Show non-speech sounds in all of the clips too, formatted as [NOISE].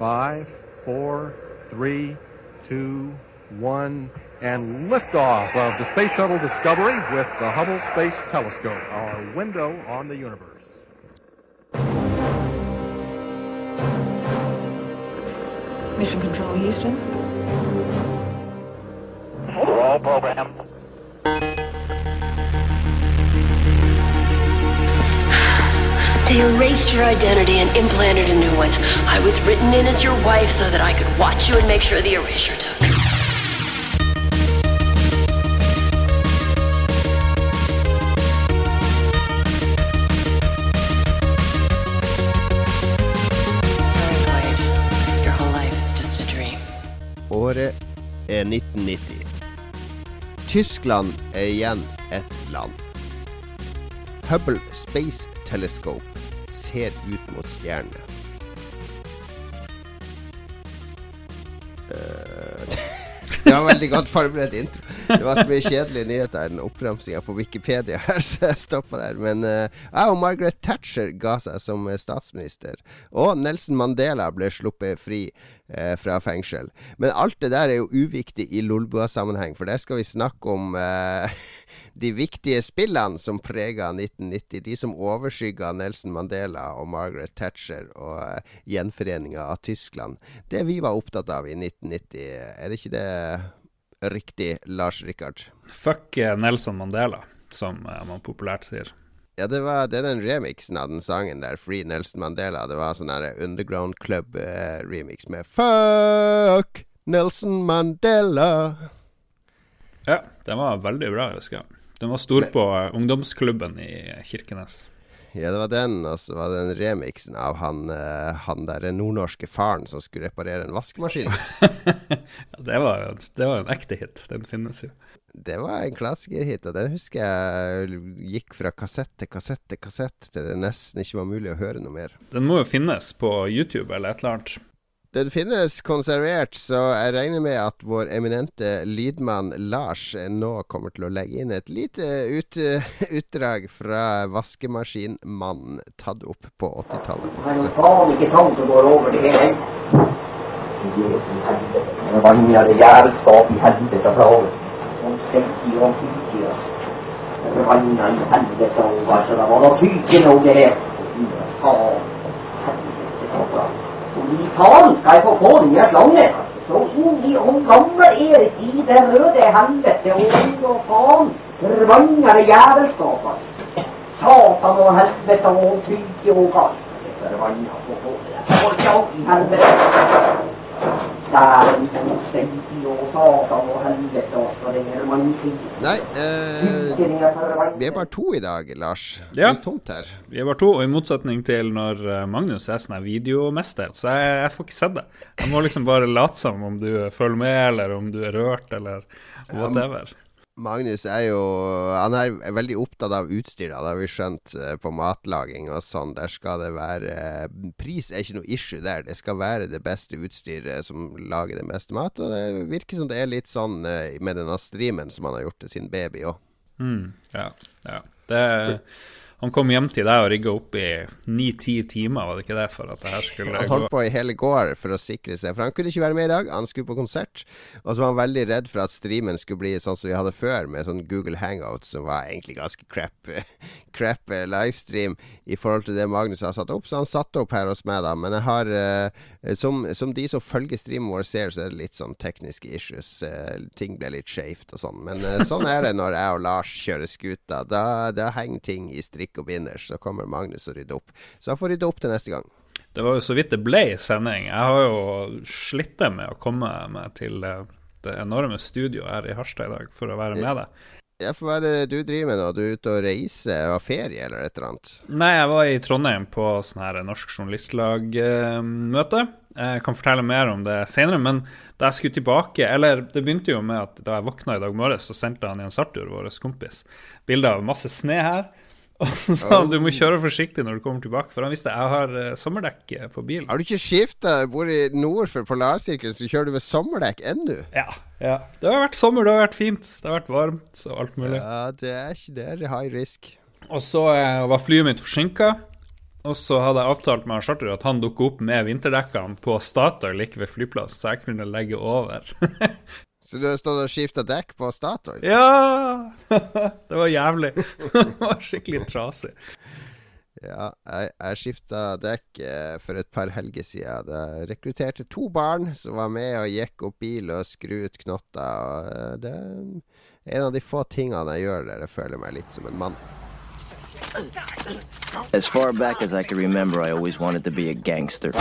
Five, four, three, two, one, and liftoff of the Space Shuttle Discovery with the Hubble Space Telescope, our window on the universe. Mission Control, Houston. Roll program. They erased your identity and implanted a new one. I was written in as your wife so that I could watch you and make sure the erasure took. Sorry, Clyde. Your whole life is just a dream. Året er 1990. Tyskland er igjen et land. Hubble Space Telescope ser ut mot stjernene. Eh, [LAUGHS] Det var veldig godt forberedt intro. Det var så mye kjedelige nyheter i den oppramsinga på Wikipedia her, [LAUGHS] så jeg stoppa der. Men uh, jeg og Margaret Thatcher ga seg som eh, statsminister. Og Nelson Mandela ble sluppet fri uh, fra fengsel. Men alt det der er jo uviktig i Lolbua-sammenheng, for der skal vi snakke om eh, [LAUGHS] de viktige spillene som prega 1990. De som overskygga Nelson Mandela og Margaret Thatcher og uh, gjenforeninga av Tyskland. Det vi var opptatt av i 1990, er det ikke det riktig, Lars Rikard? Fuck eh, Nelson Mandela, som uh, man populært sier. Ja, det var det er den remixen av den sangen der, Free Nelson Mandela. Det var sånn der Underground Club-remix med Fuck Nelson Mandela. Ja, den var veldig bra, husker jeg. Den var stor på eh, ungdomsklubben i Kirkenes. Ja, det var den, og så var det den remixen av han, eh, han der nordnorske faren som skulle reparere en vaskemaskin. [LAUGHS] Ja, det, var, det var en ekte hit. Den finnes jo. Det var en klassikerhit, og den husker jeg gikk fra kassett til kassett til kassett til det nesten ikke var mulig å høre noe mer. Den må jo finnes på YouTube eller et eller annet. Den finnes konservert, så jeg regner med at vår eminente lydmann Lars nå kommer til å legge inn et lite ut, [LAUGHS] utdrag fra Vaskemaskinmannen, tatt opp på 80-tallet på Det er kassett. tann som går over det hele. Det vanner jævelskap i helvete fra oss. Om 60 og 50 år. Det vanner i helvete over, så det var noe tykende noe det her. Faen. Helvete, altså. Og i faen skal jeg få få nye slanger. Så inn i om gamle Erik i det røde helvete og og faen. Vanner jævelskaper. altså. Satan og helvete og tyke og kall. Er vannet på få det. Hold opp i helvete. Det. Nei, eh, vi er bare to i dag, Lars. Det Ja. er tomt her. Vi er bare to, og i motsetning til når eh, Magnus er sånn videomester, så jeg, jeg får ikke sett det. Jeg må liksom bare late som om du følger med, eller om du er rørt, eller whatever. Magnus er jo Han er veldig opptatt av utstyr, da, det har vi skjønt, eh, på matlaging og sånn. Der skal det være eh, Pris er ikke noe issue der. Det skal være det beste utstyret som lager den beste mat. Og det virker som det er litt sånn eh, med denne streamen som han har gjort til sin baby òg. Mm, ja, ja. Det, han kom hjem til deg og rigga opp i ni-ti timer, var det ikke det, for at det her skulle Han gå? holdt på i hele går for å sikre seg, for han kunne ikke være med i dag. Han skulle på konsert. Og så var han veldig redd for at streamen skulle bli sånn som vi hadde før, med sånn Google Hangout, som var egentlig ganske crap, crap eh, livestream i forhold til det Magnus har satt opp. Så han satte opp her hos meg, da. Men jeg har uh, som, som de som følger streamen vår ser, så er det litt sånn tekniske issues. Uh, ting blir litt skeivt og sånn. Men uh, sånn er det når jeg og Lars kjører skuta. Da, da henger ting i strikk og binders. Så kommer Magnus og rydder opp. Så han får rydde opp til neste gang. Det var jo så vidt det ble sending. Jeg har jo slitt med å komme meg til det enorme studioet her i Harstad i dag for å være med deg. Ja, for hva er det du driver med nå? Du er ute og reiser? Har ferie eller et eller annet? Nei, jeg var i Trondheim på sånn her Norsk Journalistlag-møte. Jeg kan fortelle mer om det senere, men da jeg skulle tilbake Eller det begynte jo med at da jeg våkna i dag morges, så sendte han Jens Arthur, vår kompis, bilde av masse snø her. Og så sa han du må kjøre forsiktig når du kommer tilbake, for han visste jeg har uh, sommerdekk eh, på bilen. Har du ikke skifta? Bor i nord for polarsirkelen, så kjører du med sommerdekk ennå? Ja, ja. Det har vært sommer, det har vært fint, det har vært varmt og alt mulig. Ja, det er ikke det. er high risk. Og så uh, var flyet mitt forsinka. Og så hadde jeg avtalt med charter at han dukker opp med vinterdekkene på Statoil like ved flyplass, så jeg kunne legge over. [LAUGHS] Så du har stått og skifta dekk på Statoil? ja! [LAUGHS] det var jævlig. [LAUGHS] det var skikkelig trasig. Ja, jeg, jeg skifta dekk eh, for et par helger siden. Jeg rekrutterte to barn som var med og gikk opp bil og skru ut knotter. Og eh, det er en av de få tingene jeg gjør der jeg føler meg litt som en mann. As far back as I can remember, I always wanted to be a gangster.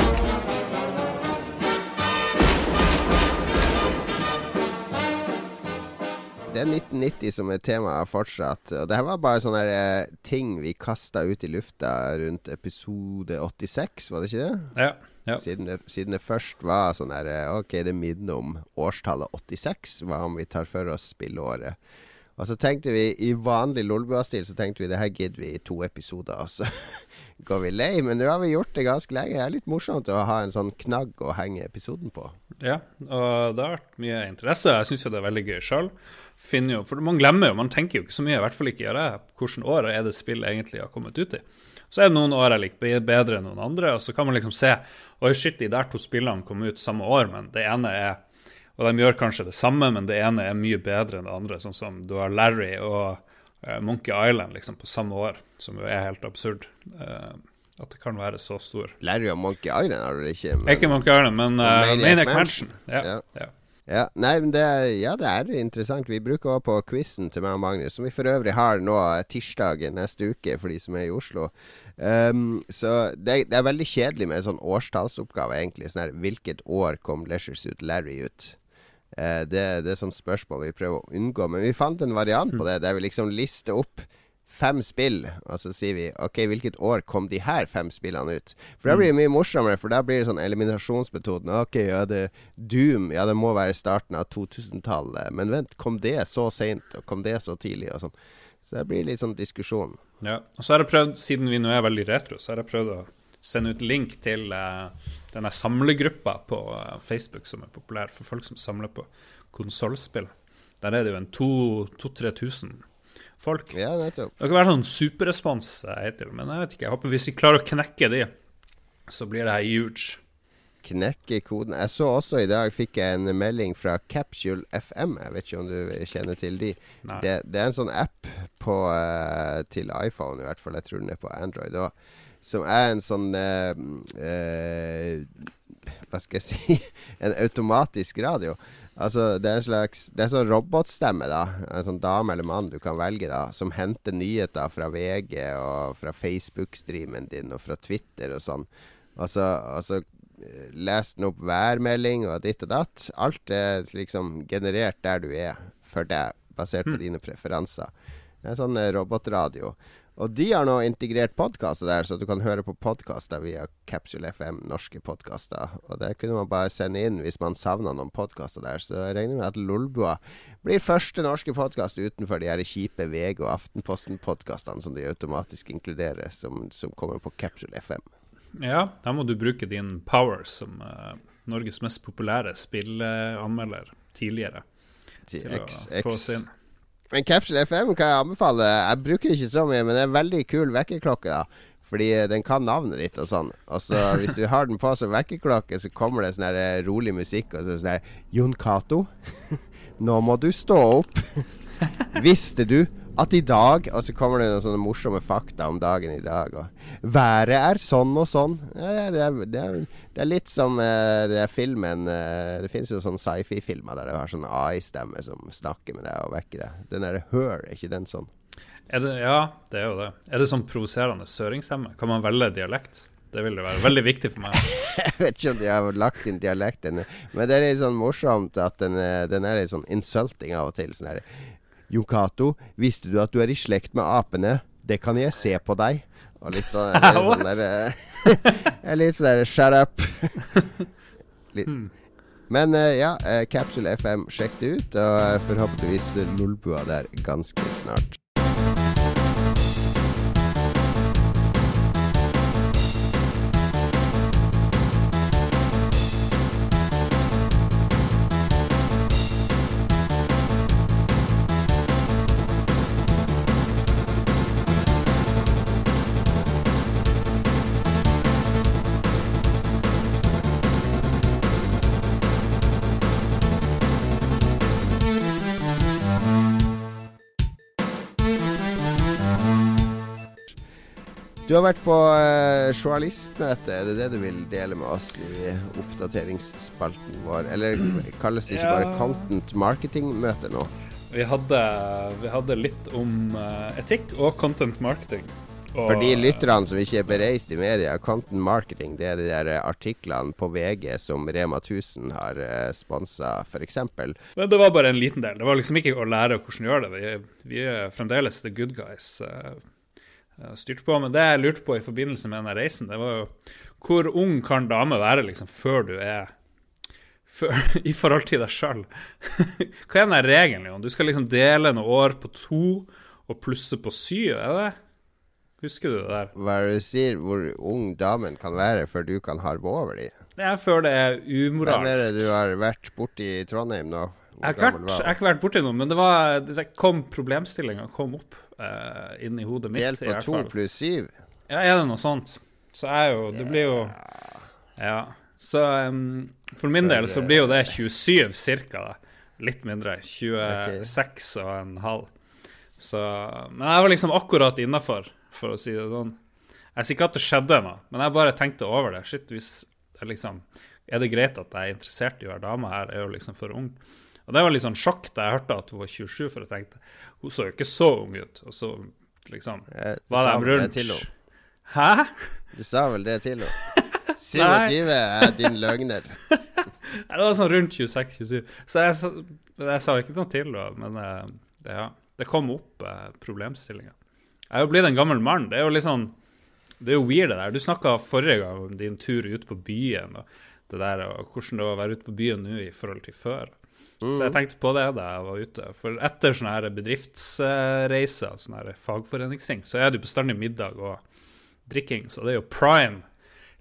Det er 1990 som er temaet fortsatt. Og det her var bare sånne her, ting vi kasta ut i lufta rundt episode 86, var det ikke det? Ja. ja. Siden det, siden det først var sånn her eh, Ok, det minner om årstallet 86. Hva om vi tar for oss spilleåret? Og så tenkte vi i vanlig Lolbua-stil Så tenkte vi det her gidder vi i to episoder, og så [LAUGHS] går vi lei. Men nå har vi gjort det ganske lenge. Det er litt morsomt å ha en sånn knagg å henge episoden på. Ja, og det har vært mye interesse. Jeg syns jo det er veldig gøy sjøl. For man glemmer jo, man tenker jo ikke så mye, i hvert fall ikke gjør jeg, hvilket år er det spill egentlig har kommet ut i. Så er det noen år jeg liker bedre enn noen andre, og så kan man liksom se Oi, shit, de der to spillene kom ut samme år, men det ene er Og de gjør kanskje det samme, men det ene er mye bedre enn det andre, sånn som du har Larry og uh, Monkey Island liksom på samme år, som jo er helt absurd. Uh, at det kan være så stor. Larry og Monkey Island har du ikke? Men... Ikke Monkey Island, men uh, Maniac, Maniac Mansion. Mansion. Ja, ja. ja. Ja, nei, men det, ja, det er interessant. Vi bruker også på quizen til meg og Magnus, som vi for øvrig har nå tirsdag neste uke for de som er i Oslo. Um, så det, det, er veldig kjedelig med en sånn årstallsoppgave, egentlig. Sånn her, Hvilket år kom Leisure Suit Larry ut? Uh, det, det, er sånn spørsmål vi prøver å unngå. Men vi fant en variant på det, der vi liksom lister opp fem spill, og så sier vi OK, hvilket år kom de her fem spillene ut? For da blir det mye morsommere, for da blir det sånn eliminasjonsmetoden. OK, ja, det Doom, ja, det må være starten av 2000-tallet. Men vent, kom det så seint, og kom det så tidlig, og sånn. Så det blir litt sånn diskusjon. Ja, og så har jeg prøvd, siden vi nå er veldig retro, så har jeg prøvd å sende ut link til uh, denne samlegruppa på uh, Facebook som er populær for folk som samler på konsollspill. Der er det jo en 2000-3000 folk. Ja, nettopp. Det kan være sånn superrespons, jeg men jeg vet ikke. Jeg håper hvis vi klarer å knekke de, så blir det her huge. Knekke koden. Jeg så også i dag fikk jeg en melding fra Capsule FM. Jeg vet ikke om du kjenner til de. Det, det, er en sånn app på, uh, til iPhone, i hvert fall. Jeg tror den er på Android òg. Som er en sånn uh, uh, Hva skal jeg si [LAUGHS] En automatisk radio. Altså, det er en slags Det er sånn robotstemme, da. En sånn dame eller mann du kan velge, da. Som henter nyheter fra VG og fra Facebook-streamen din og fra Twitter og sånn. Og så, og så leser den opp værmelding og ditt og datt. Alt er liksom generert der du er, for deg, basert på mm. dine preferanser. Det er sånn robotradio. Og de har nå integrert podkaster der, så du kan høre på podkaster via Capsule FM, norske podkaster. Og det kunne man bare sende inn hvis man savna noen podkaster der. Så jeg regner med at Lolbua blir første norske podkast utenfor de her kjipe VG og Aftenposten-podkastene som de automatisk inkluderer, som, som, kommer på Capsule FM. Ja, da må du bruke din power som uh, Norges mest populære spilleanmelder tidligere. Til, til X, å få oss inn. Men Capsule FM kan jeg anbefale. Jeg bruker ikke så mye, men det er en veldig kul vekkerklokke. da Fordi den kan navnet ditt og sånn. Og så [LAUGHS] Hvis du har den på som vekkerklokke, så kommer det sånn her eh, rolig musikk. Og så sånn her Jon Cato, [LAUGHS] nå må du stå opp. [LAUGHS] Visste du at i dag Og så kommer det noen sånne morsomme fakta om dagen i dag. Og været er sånn og sånn. Ja, det, er, det, er, det, er, litt som uh, det er filmen uh, Det finnes jo sånne sci-fi-filmer der det har sånn AI-stemme som snakker med deg og vekker deg. Den derre Her, er ikke den sånn? Det, ja, det er jo det. Er det sånn provoserende søringsstemme? Kan man velge dialekt? Det vil det være veldig viktig for meg. [LAUGHS] jeg vet ikke om de har lagt inn dialekten, men det er litt sånn morsomt at den, eh, den er litt sånn insulting av og til. Sånn Cato, visste du at du er i slekt med apene? Det kan jeg se på deg. Og litt sånn, [LAUGHS] litt sånn der, eh, [LAUGHS] Litt sånn der Shut up. [LAUGHS] litt. Hmm. Men uh, ja, uh, Capsule FM, sjekk det ut. Og forhåpentligvis Lolbua der ganske snart. Du har vært på uh, journalistmøte. Er det det du vil dele med oss i oppdateringsspalten vår? Eller kalles det ikke Ja. bare content marketing-møte nå? Vi hadde, vi hadde litt om uh, etikk og content marketing. Og, For de lytterne som ikke er bereist i media, content marketing det er de der eh, artiklene på VG som Rema 1000 har uh, sponsa, f.eks. Men det var bare en liten del. Det var liksom ikke å lære hvordan gjøre det. Vi, vi er fremdeles the good guys. Uh, styrte på. Men det jeg lurte på i forbindelse med denne reisen, det var jo hvor ung kan dame være liksom før du er [LAUGHS] før, I forhold til deg sjøl. [LAUGHS] Hva er den regelen? Jon? Du skal liksom dele noen år på to og plusse på syv, er det? Husker du det der? Hva er det du sier, hvor ung damen kan være før du kan harve over dem? Det er før det er umoralsk. Hvem er det du har vært borti Trondheim nå? Jeg har, ikke vært, gammel var jeg har ikke vært borti noe, men det var det kom problemstillinga kom opp uh, inni hodet mitt. Delt på to pluss syv? Ja, er det noe sånt? Så er jo Det blir jo Ja. Så um, for min del så blir jo det 27 cirka. Litt mindre. 26 og en halv. Så Men jeg var liksom akkurat innafor, for å si det sånn. Jeg sier ikke at det skjedde noe, men jeg bare tenkte over det. Shit, hvis jeg liksom Er det greit at jeg er interessert i å være dame her? Er jo liksom for ung. Og det var litt sånn sjokk da jeg hørte at hun var 27, for jeg tenkte hun så jo ikke så ung ut. Og så liksom Eh, du var de rundt? Hæ? Du sa vel det til henne? [LAUGHS] 27 er din løgner. [LAUGHS] Det var sånn rundt 26-27. Så jeg, jeg sa ikke noe til henne, men eh, det, ja, det kom opp eh, problemstillinger. Jeg er jo blitt en gammel mann. Det er jo litt sånn Det er jo weird, det der. Du snakka forrige gang om din tur ut på byen, og det der, og hvordan det var å være ute på byen nå i forhold til før. Så jeg tenkte på det da jeg var ute. For etter sånne her bedriftsreiser, sånne her fagforeningsting, så er det jo bestandig middag og drikking. Så det er jo prime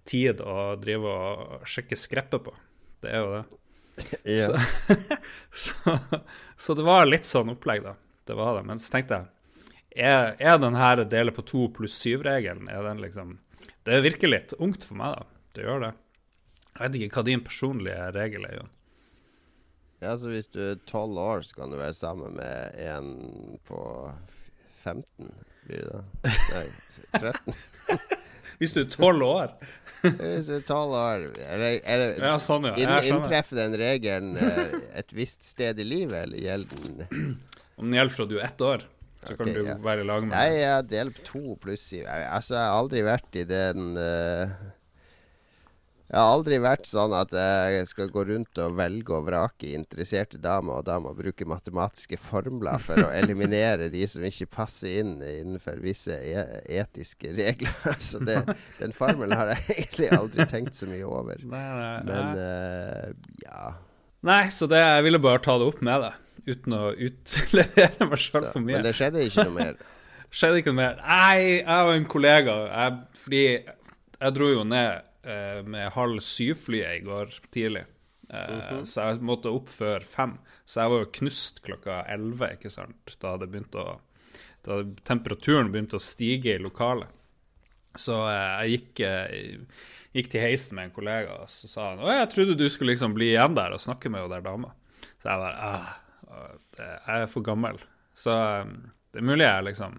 tid å drive og sjekke skreppet på. Det er jo det. [LAUGHS] Yeah. [LAUGHS] Så, så det var litt sånn opplegg, da. Det var det. Men så tenkte jeg Er, er den her delen på to pluss syv-regelen Er den liksom Det virker litt ungt for meg, da. Det gjør det. Jeg vet ikke hva din personlige regel er, Jon. Ja, så hvis du er 12 år, så kan du være sammen med en på f- 15, blir det da? Nei, 13. [LAUGHS] Hvis du er tolv år [LAUGHS] Hvis du er 12 år Eller, det, er Ja, sånn, ja. inn- Inntreffer den regelen eh, et visst sted i livet, eller gjelder den Om den gjelder fra du er ett år, så kan du ja. være i lag med Nei, jeg har delt to pluss i Altså, jeg har aldri vært i den eh, Jeg har aldri vært sånn at jeg skal gå rundt og velge og vrake interesserte damer, og da må bruke matematiske formler for å [LAUGHS] eliminere de som ikke passer inn innenfor visse e etiske regler. [LAUGHS] Så det, den formelen har jeg egentlig aldri tenkt så mye over. Men eh, ja. nei, så det, jeg ville bare ta det opp med deg, uten å utlevere meg sjøl for mye. men det skjedde ikke noe mer. [LAUGHS] skjedde ikke noe mer. Nei, jeg og en kollega jeg, Fordi jeg dro jo ned eh, med halv syv-flyet i går tidlig. Eh, Så jeg måtte opp før fem. Så jeg var jo knust klokka elleve, ikke sant. Da å Da temperaturen begynt å stige i lokalet. Så eh, jeg gikk, eh, gikk til heisen med en kollega, og så sa han Å, jeg trodde du skulle liksom bli igjen der og snakke med hun der dama. Så jeg bare Åh, Jeg er for gammel. Så det er mulig jeg liksom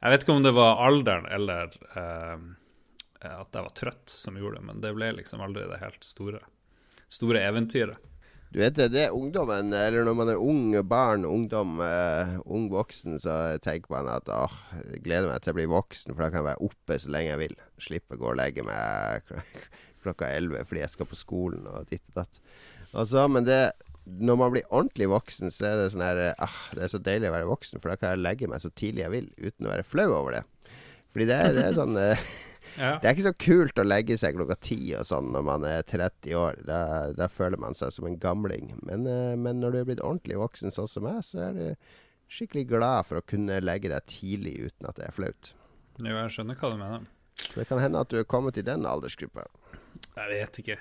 Jeg vet ikke om det var alderen eller eh, at jeg var trøtt som gjorde det, men det ble liksom aldri det helt store, store eventyret. Du vet det, det er ungdommen, eller når man er ung barn, ungdom, uh, ung voksen, så tenker man at åh, jeg gleder meg til å bli voksen, for da kan jeg være oppe så lenge jeg vil. Slippe å gå og legge meg kl- [LAUGHS] klokka 11 fordi jeg skal på skolen og ditt og datt. Og så, men det, når man blir ordentlig voksen, så er det sånn her ah, Det er så deilig å være voksen, for da kan jeg legge meg så tidlig jeg vil, uten å være flau over det. Fordi det det er sånn eh, [LAUGHS] Ja. Det er ikke så kult å legge seg klokka ti og sånn når man er 30 år. Da, da føler man seg som en gamling. Men, eh, men når du er blitt ordentlig voksen sånn som meg, så er du skikkelig glad for å kunne legge deg tidlig uten at det er flaut. Jo, jeg skjønner hva du mener. Så det kan hende at du er kommet i den aldersgruppa. Jeg vet ikke.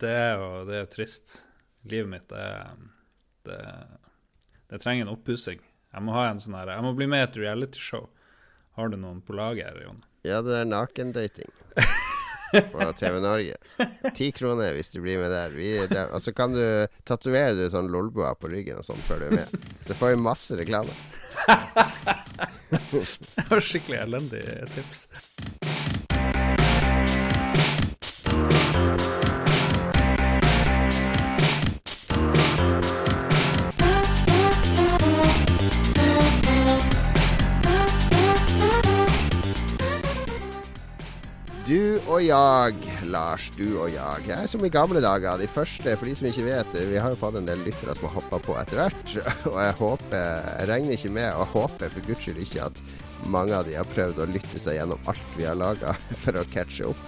Det er jo, det er jo trist. Livet mitt det, det, det trenger en oppussing. Jeg må ha en sånn her Jeg må bli med i et realityshow. Har du noen på lager, Jon? Ja, det er nakendating [LAUGHS] på TV Norge. Ti kroner hvis du blir med der. Vi, det, og så kan du tatovere du sånn lolbua på ryggen og sånn før du er med. Så får vi masse reklame. [LAUGHS] Det var skikkelig elendig tips. Du og jeg, Lars. Du og jeg. Jeg er som i gamle dager. De første, for de som ikke vet vi har jo fått en del lyttere som har hoppa på etter hvert. [LAUGHS] Og jeg håper Jeg regner ikke med, og håper for guds skyld ikke at mange av de har prøvd å lytte seg gjennom alt vi har laga [LAUGHS] for å catche opp.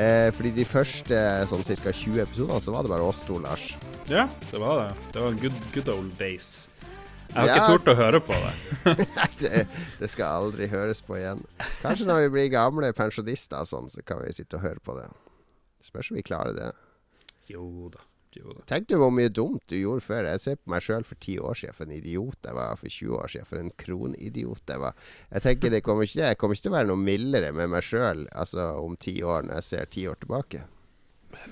Eh, fordi de første sånn ca. 20 episodene så var det bare oss to, Lars. Ja, det var det. Det var good, good old days. Jeg har Ja. ikke tort å høre på det. [LAUGHS] Det, det skal aldri høres på igjen. Kanskje når vi blir gamle pensjonister sånn, så kan vi sitte og høre på det. Spørs om vi klarer det. Jo da. Jo da. Tenk du hvor mye dumt du gjorde før. Jeg ser på meg sjøl for ti år siden for en idiot jeg var. For 20 år siden for en kronidiot jeg var. Jeg tenker det kommer ikke, jeg kommer ikke til å være noe mildere med meg sjøl altså, om ti år, når jeg ser ti år tilbake.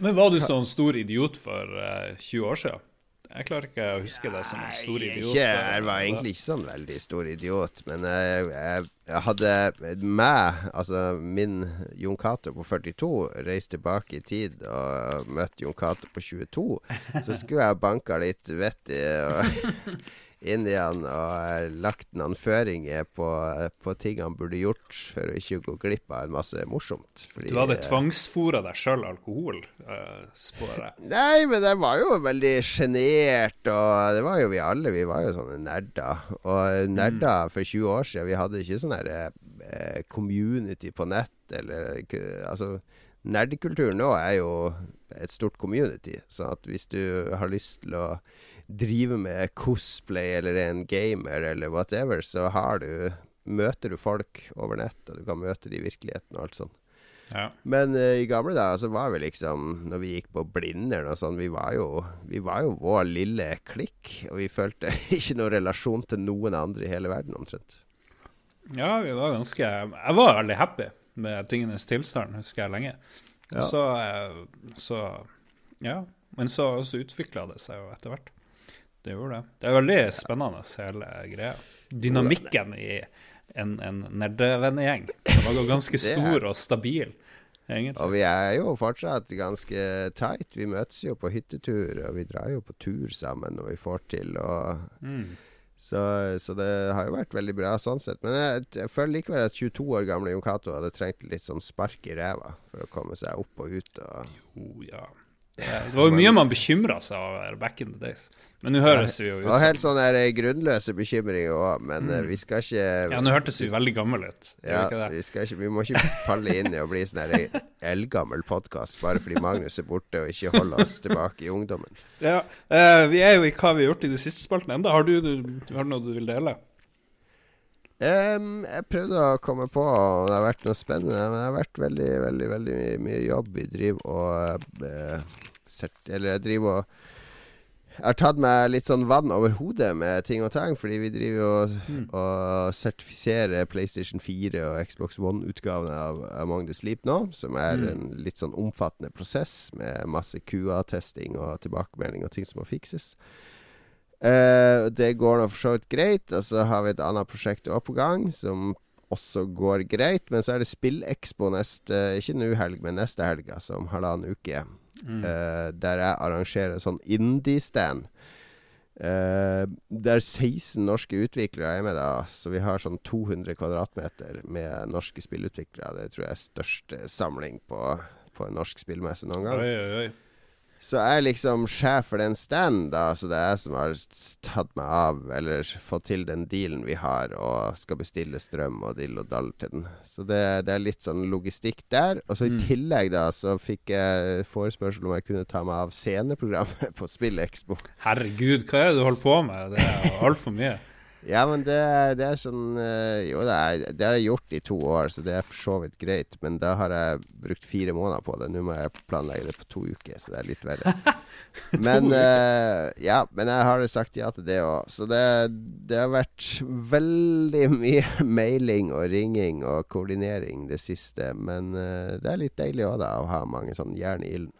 Men var du sånn stor idiot for uh, 20 år siden? Jeg klarer ikke å huske deg som en stor idiot. Ikke, jeg var egentlig ikke sånn veldig stor idiot, men jeg, jeg, jeg hadde meg, altså min Jon Cato på 42, reist tilbake i tid og møtt Jon Cato på 22, så skulle jeg banka litt vett i og [LAUGHS] inn i og lagt noen føringer på, på ting han burde gjort for å ikke gå glipp av en masse morsomt. Fordi, Du hadde tvangsfora deg sjøl alkohol, uh, spår jeg. Nei, men jeg var jo veldig sjenert, og det var jo vi alle. Vi var jo sånne nerder. Og nerder for 20 år siden, vi hadde ikke sånn her eh, community på nett, eller Altså, nerdkultur nå er jo et stort community, så at hvis du har lyst til å drive med cosplay eller er en gamer eller whatever, så har du Møter du folk over nett, og du kan møte de i virkeligheten og alt sånt. Ja. Men uh, i gamle dager så var vi liksom Når vi gikk på Blindern og sånn, vi var jo Vi var jo vår lille klikk. Og vi følte [LAUGHS] ikke noen relasjon til noen andre i hele verden, omtrent. ja, vi var ganske Jeg var veldig happy med tingenes tilstand, husker jeg lenge. Ja. så, eh, så Ja. Men så, så utvikla det seg jo etter hvert. Det gjorde det. Det er veldig spennende, hele greia. Dynamikken i en, en nerdevennegjeng. Den var ganske [LAUGHS] stor og stabil, egentlig. Og vi er jo fortsatt ganske tight. Vi møtes jo på hyttetur, og vi drar jo på tur sammen når vi får til. Og Mm. så, så det har jo vært veldig bra sånn sett. Men jeg, jeg føler likevel at 22 år gamle Jon Cato hadde trengt litt sånn spark i ræva for å komme seg opp og ut. Og Jo, ja. Det, det var jo mye man bekymra seg over back in the days. Men nå høres vi jo ut Og som helt sånn der eh, grunnløse bekymringer òg, men mm. vi skal ikke Ja, nå hørtes vi veldig gamle ut. Ja, vi ikke vi, skal ikke, vi må ikke falle inn i å bli sånn eldgammel podkast bare fordi Magnus er borte og ikke holder oss tilbake i ungdommen. Ja, uh, Vi er jo i hva vi har gjort i de siste spaltene enda. Har du, du har du noe du vil dele? Em, jeg prøvde å komme på om det har vært noe spennende, men det har vært veldig, veldig veldig mye, mye jobb. Vi driver og uh, sert, Eller jeg driver og jeg har tatt meg litt sånn vann over hodet med ting og tang, fordi vi driver jo og, og sertifiserer PlayStation 4 og Xbox One-utgavene av Among the Sleep nå, som er en litt sånn omfattende prosess med masse QA-testing og tilbakemelding og ting som må fikses. Eh, det går nå for så vidt greit. Og så har vi et annet prosjekt også på gang som også går greit. Men så er det SpillExpo neste Ikke nå helg, men neste helg, altså om halvannen uke. eh, der jeg arrangerer sånn indie-stand. Uh, det er 16 norske utviklere er med, da. Så vi har sånn 200 kvadratmeter med norske spillutviklere. Det tror jeg er største samling på, på en norsk spillmesse noen gang. Oi, oi, oi. Så jeg er liksom sjef for den standen, da. Så det er jeg som har tatt meg av, eller fått til den dealen vi har, og skal bestille strøm og dill og dall til den. Så det, det er litt sånn logistikk der. Og så i tillegg, da, så fikk jeg forespørsel om jeg kunne ta meg av sceneprogrammet [LAUGHS] på SpillExpo. Herregud, hva er det du holder på med? Det er altfor mye. Ja, men det, det er sånn eh, Jo, det, er, det har jeg gjort i to år, så det er for så vidt greit. Men da har jeg brukt fire måneder på det. Nå må jeg planlegge det på to uker, så det er litt verre. [LAUGHS] men uh, Ja, men jeg har sagt ja til det òg. Så det, det har vært veldig [LAUGHS] mye mailing og ringing og koordinering det siste. Men uh, det er litt deilig òg, da, å ha mange sånn jern i ilden.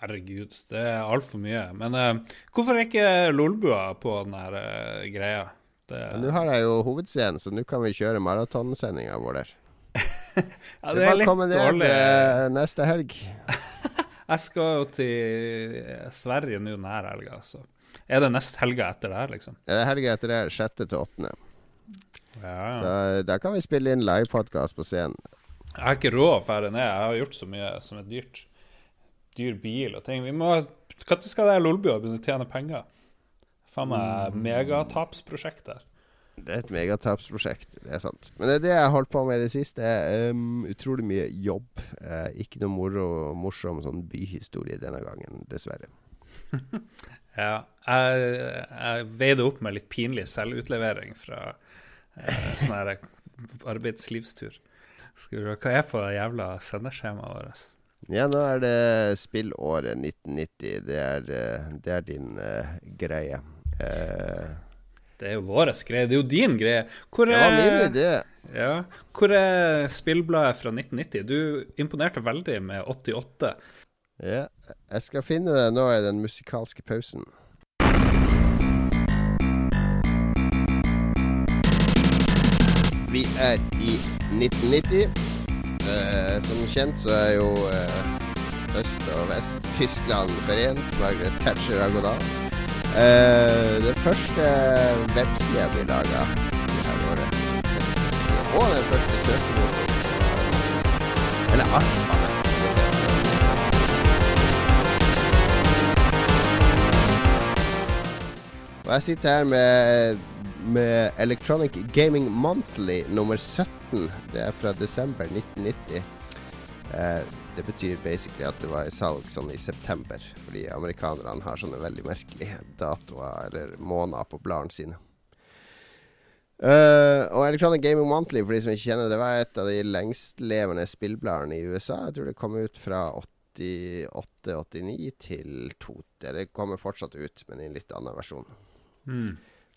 Herregud, det er altfor mye. Men uh, hvorfor er ikke Lolbua på den her uh, greia? Det, uh... Nå har jeg jo hovedscenen, så nå kan vi kjøre maratonsendinga vår der. [LAUGHS] ja, Det er litt dårlig. ned eh, neste helg. [LAUGHS] Jeg skal jo til Sverige nå denne helga, så er det neste helga etter det her, liksom? Ja, det er helga etter det, her. sjette til åttende. Ja. Så da kan vi spille inn livepodkast på scenen. Jeg har ikke råd å dra ned. Jeg har gjort så mye som er dyrt. Dyr bil og ting. Vi må Når skal det Lolbua begynne å tjene penger? Faen meg megatapsprosjekt der. Det er et megatapsprosjekt, det er sant. Men det er det jeg har holdt på med i det siste. Um, utrolig mye jobb. Uh, ikke noe moro morsom sånn byhistorie denne gangen, dessverre. [LAUGHS] Ja. Jeg, jeg veide opp med litt pinlig selvutlevering fra uh, sånn arbeidslivstur. Skal vi se, hva er på det jævla sendeskjemaet vårt? Ja, nå er det spillåret 1990. Det er, eh, det er din uh, greie. Uh, Det er jo vår greie. Det er jo din greie. Hvor er, ja, min idé. ja, hvor er spillbladet fra 1990? Du imponerte veldig med 88. Ja, jeg skal finne det nå i den musikalske pausen. Vi er i 1990. Eh, som kjent så er jo eh, øst og vest Tyskland forent. Margaret Thatcher har gått av. Eh, det første websida blir laga det her året. Og den første søkemotoren. Eller det. Og jeg sitter her med, med Electronic Gaming Monthly nummer 17. Det er fra desember 1990. Eh, det betyr basically at det var i salg sånn i september, fordi amerikanerne har sånne veldig merkelige datoer eller måneder på bladene sine. Uh, og Electronic Gaming Monthly, for de som ikke kjenner det, var et av de lengstlevende spillbladene i USA. Jeg tror det kom ut fra 88-89 til 2000. Det kommer fortsatt ut, men i en litt annen versjon.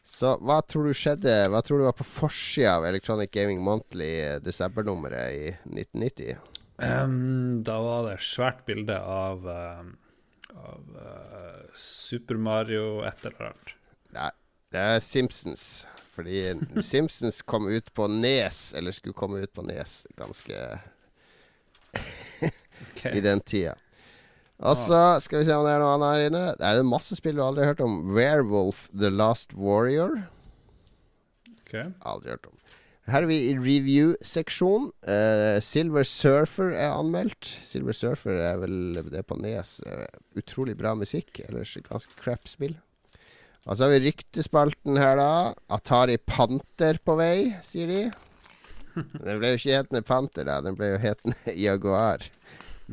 Så hva tror du skjedde? Hva tror du var på forsida av Electronic Gaming Monthly eh, desembernummeret i 1990? Um, da var det svært bilde av, uh, av uh, Super Mario et eller annet. Nei, det er Simpsons. Fordi [LAUGHS] Simpsons kom ut på Nes, eller skulle komme ut på Nes, ganske okay. [LAUGHS] i den tida. Og så skal vi se om det er noe annet her inne. Det er en masse spill du aldri har hørt om. Werewolf The Last Warrior. Okay. Aldri hørt om. Her er vi i review-seksjon. Uh, Silver Surfer er anmeldt. Silver Surfer er vel det på Nes. Uh, utrolig bra musikk. Ellers ganske crap spill. Og så har vi ryktespalten her, da. Atari Panter på vei, sier de. [LAUGHS] Den ble jo ikke hetende Panter, da. Den ble jo hetende [LAUGHS] Jaguar.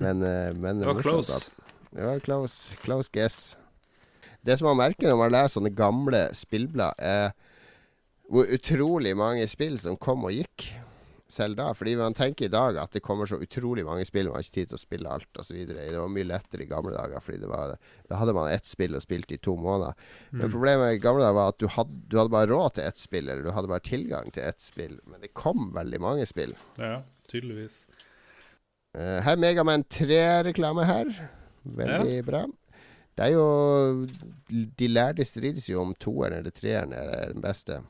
Men, eh, men Det var close. Det var close. Close guess. Det som man merker når man leser sånne gamle spillblad, er hvor utrolig mange spill som kom og gikk selv da. Fordi man tenker i dag at det kommer så utrolig mange spill, man har ikke tid til å spille alt osv. Det var mye lettere i gamle dager, Fordi det var, da hadde man ett spill og spilte i to måneder. Men problemet i gamle dager var at du hadde, du hadde bare råd til ett spill, eller du hadde bare tilgang til ett spill. Men det kom veldig mange spill. Ja, tydeligvis. Uh, her er Megaman 3-reklame her. Veldig bra. Det er jo De lærde strides jo om toeren eller treeren er den beste.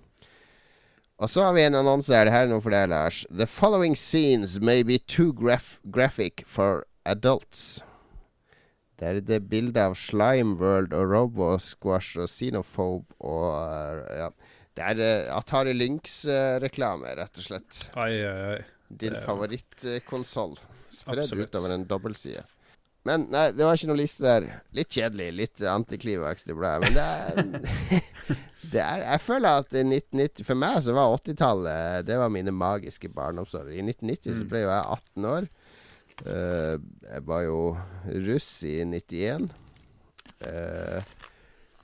Og så har vi en annonse her. Det her er noe for deg, Lars. The following scenes may be too graf graphic for adults. Det er det bildet av Slime World og Robo-Squash og Xenophobe og ja. Det er uh, Atari Lynx-reklame, rett og slett. Ai, ai, ai. Din favorittkonsoll. Spredd Absolutt. utover en dobbeltside. Men nei, det var ikke noe liste der. Litt kjedelig, litt antiklimaks til ble. Men det er, [LAUGHS] det er Jeg føler at i 1990 For meg så var 80-tallet Det var mine magiske barndomsår. I 1990 så ble jo jeg 18 år. Uh, jeg var jo russ i 91. Eh,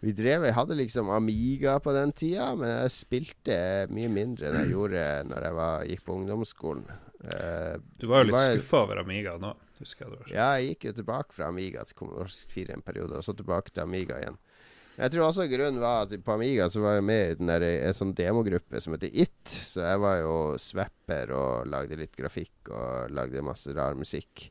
vi drev Jeg hadde liksom Amiga på den tida, men jeg spilte mye mindre enn jeg gjorde når jeg var, gikk på ungdomsskolen. Uh, Du var jo litt skuffa over Amiga nå, husker jeg det var. sånn. ja, jeg gikk jo tilbake fra Amiga til Commodore 64 en periode, og så tilbake til Amiga igjen. Jeg tror også grunnen var at på Amiga så var jeg med i en sånn demogruppe som heter It. Så jeg var jo swapper og lagde litt grafikk og lagde masse rar musikk.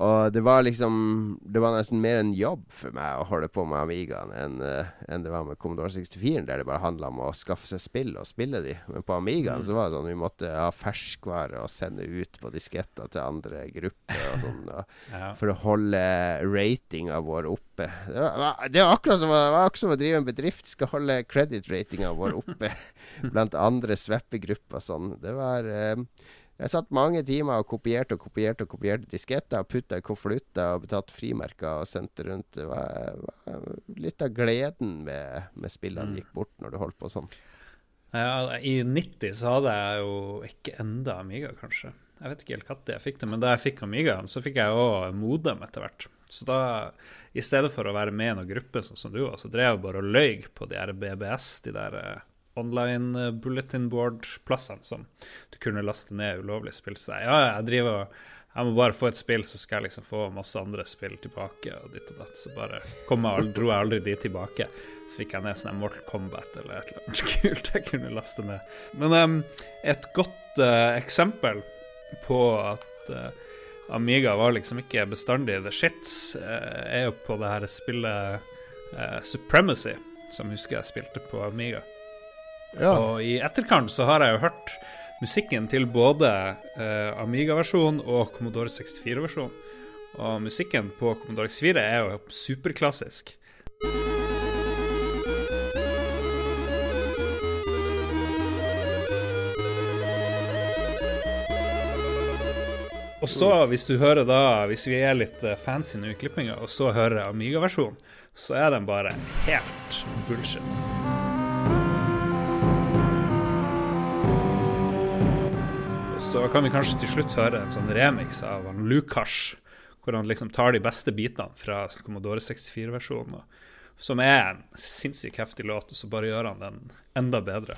Og det var liksom Det var nesten mer en jobb for meg å holde på med Amigaen enn eh, enn det var med Commodore 64, der det bare handla om å skaffe seg spill og spille de. Men på Amigaen så var det sånn vi måtte ha ferskvare og sende ut på disketter til andre grupper og sånn. [LAUGHS] Ja. For å holde ratinga vår oppe. Det var, det var akkurat som, det var akkurat som å drive en bedrift. Skal holde credit-ratinga vår oppe [LAUGHS] blant andre sveppegrupper sånn. Det var eh, Jeg satt mange timer og kopierte og kopierte og kopierte disketter. Putta i konvolutter og betalte frimerker og sendte rundt. Det var, var litt av gleden med, med spillene gikk bort når du holdt på sånn. Ja, I 90 så hadde jeg jo ikke enda Amiga, kanskje. Jeg vet ikke helt når jeg fikk det, men da jeg fikk Amigaen, så fikk jeg òg modem etter hvert. Så da, i stedet for å være med i noen gruppe sånn som du var, så drev jeg bare og løy på de her BBS, de der eh, online eh, bulletin board-plassene som du kunne laste ned ulovlig spill. Så jeg, ja, jeg driver og jeg må bare få et spill, så skal jeg liksom få masse andre spill tilbake. og ditt og datt. Så bare kom jeg, aldri- dro jeg aldri de tilbake. Så fikk jeg ned sånn Mortal Kombat eller et eller annet [LAUGHS] kult jeg kunne laste ned. Men um, et godt uh, eksempel på at uh, Amiga var liksom ikke bestandig the shit, uh, er jo på det her spillet Supremacy, som husker jeg spilte på Amiga. Ja. Og i etterkant så har jeg jo hørt musikken til både eh, Amiga-versjonen og Commodore 64-versjonen. Og musikken på Commodore 64 er jo superklassisk. Og så, hvis du hører da, hvis vi er litt eh, fancy nå i klippinga, og så hører Amiga-versjonen, så er den bare helt bullshit. Så kan vi kanskje til slutt høre en sånn remix av Lukas, hvor han liksom tar de beste bitene fra Commodore 64-versjonen, som er en sinnssykt heftig låt, og så bare gjør han den enda bedre.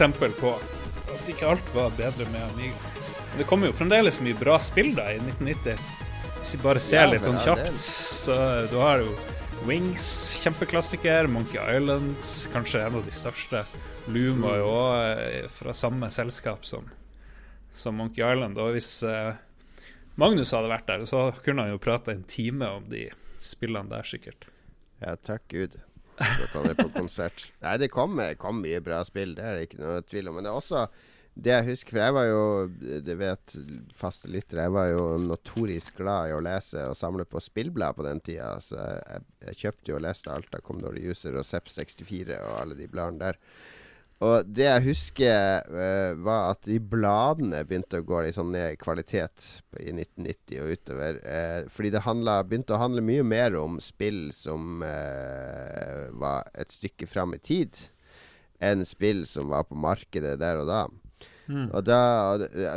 Eksempel på at ikke alt var bedre med Amiga. Men det kommer jo fremdeles mye bra spill da i 1990. Hvis vi bare ser Ja, litt sånn kjapt, så du har jo Wings, kjempeklassiker. Monkey Island, kanskje en av de største. Loom var jo òg fra samme selskap som, som Monkey Island. Og hvis eh, Magnus hadde vært der, så kunne han jo prata en time om de spillene der, sikkert. Ja, takk Gud at han er på konsert. [LAUGHS] Nei, det kom, kom mye bra spill, det er det ikke noe tvil om. Men det er også det jeg husker, for jeg var jo, det vet faste lyttere, jeg var jo notorisk glad i å lese og samle på spillblad på den tida. Så jeg, jeg kjøpte jo og leste alt av Commodore User og Zepp 64 og alle de bladene der. Og det jeg husker, uh, var at de bladene begynte å gå litt sånn ned i kvalitet i 1990 og utover. Uh, fordi det handla, begynte å handle mye mer om spill som uh, var et stykke fram i tid, enn spill som var på markedet der og da. Og da,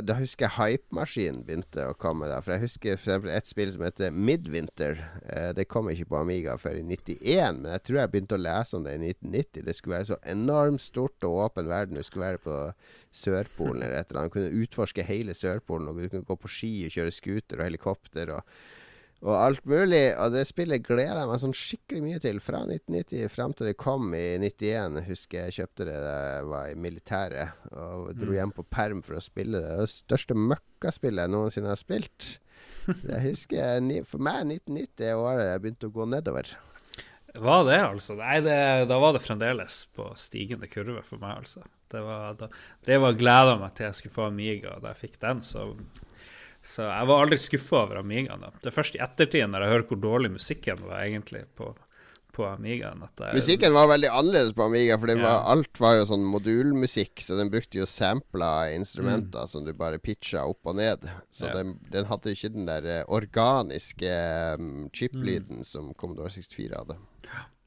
da husker jeg Hypemaskinen begynte å komme. da For jeg husker eksempel et spill som heter Midwinter. Eh, det kom ikke på Amiga før i 91, men jeg tror jeg begynte å lese om det i 1990. Det skulle være så enormt stort og åpen verden. Du skulle være på Sørpolen eller et eller annet. Du kunne utforske hele Sørpolen, og du kunne gå på ski og kjøre scooter og helikopter. og og alt mulig. Og det spillet gleder jeg meg sånn skikkelig mye til. Fra 1990 fram til det kom i 91. Husker jeg kjøpte det da jeg var i militæret. Og dro hjem på perm for å spille det. Det største møkkaspillet jeg noensinne har spilt. [LAUGHS] Jeg husker jeg For meg 1990 er året jeg begynte å gå nedover. Var det, altså? Nei, det, da var det fremdeles på stigende kurve for meg, altså. Det var, da, det var gleda meg til jeg skulle få Amiga da jeg fikk den, så Så jeg var aldri skuffa over Amigaen. da. Det er først i ettertid, når jeg hører hvor dårlig musikken var egentlig på, på Amigaen, jeg Musikken var veldig annerledes på Amiga, for det Ja. var, alt var jo sånn modulmusikk, så den brukte jo sampla instrumenter som du bare pitcha opp og ned. Så Ja. den, den hadde ikke den der eh, organiske um, chip-lyden som Commodore 64 hadde.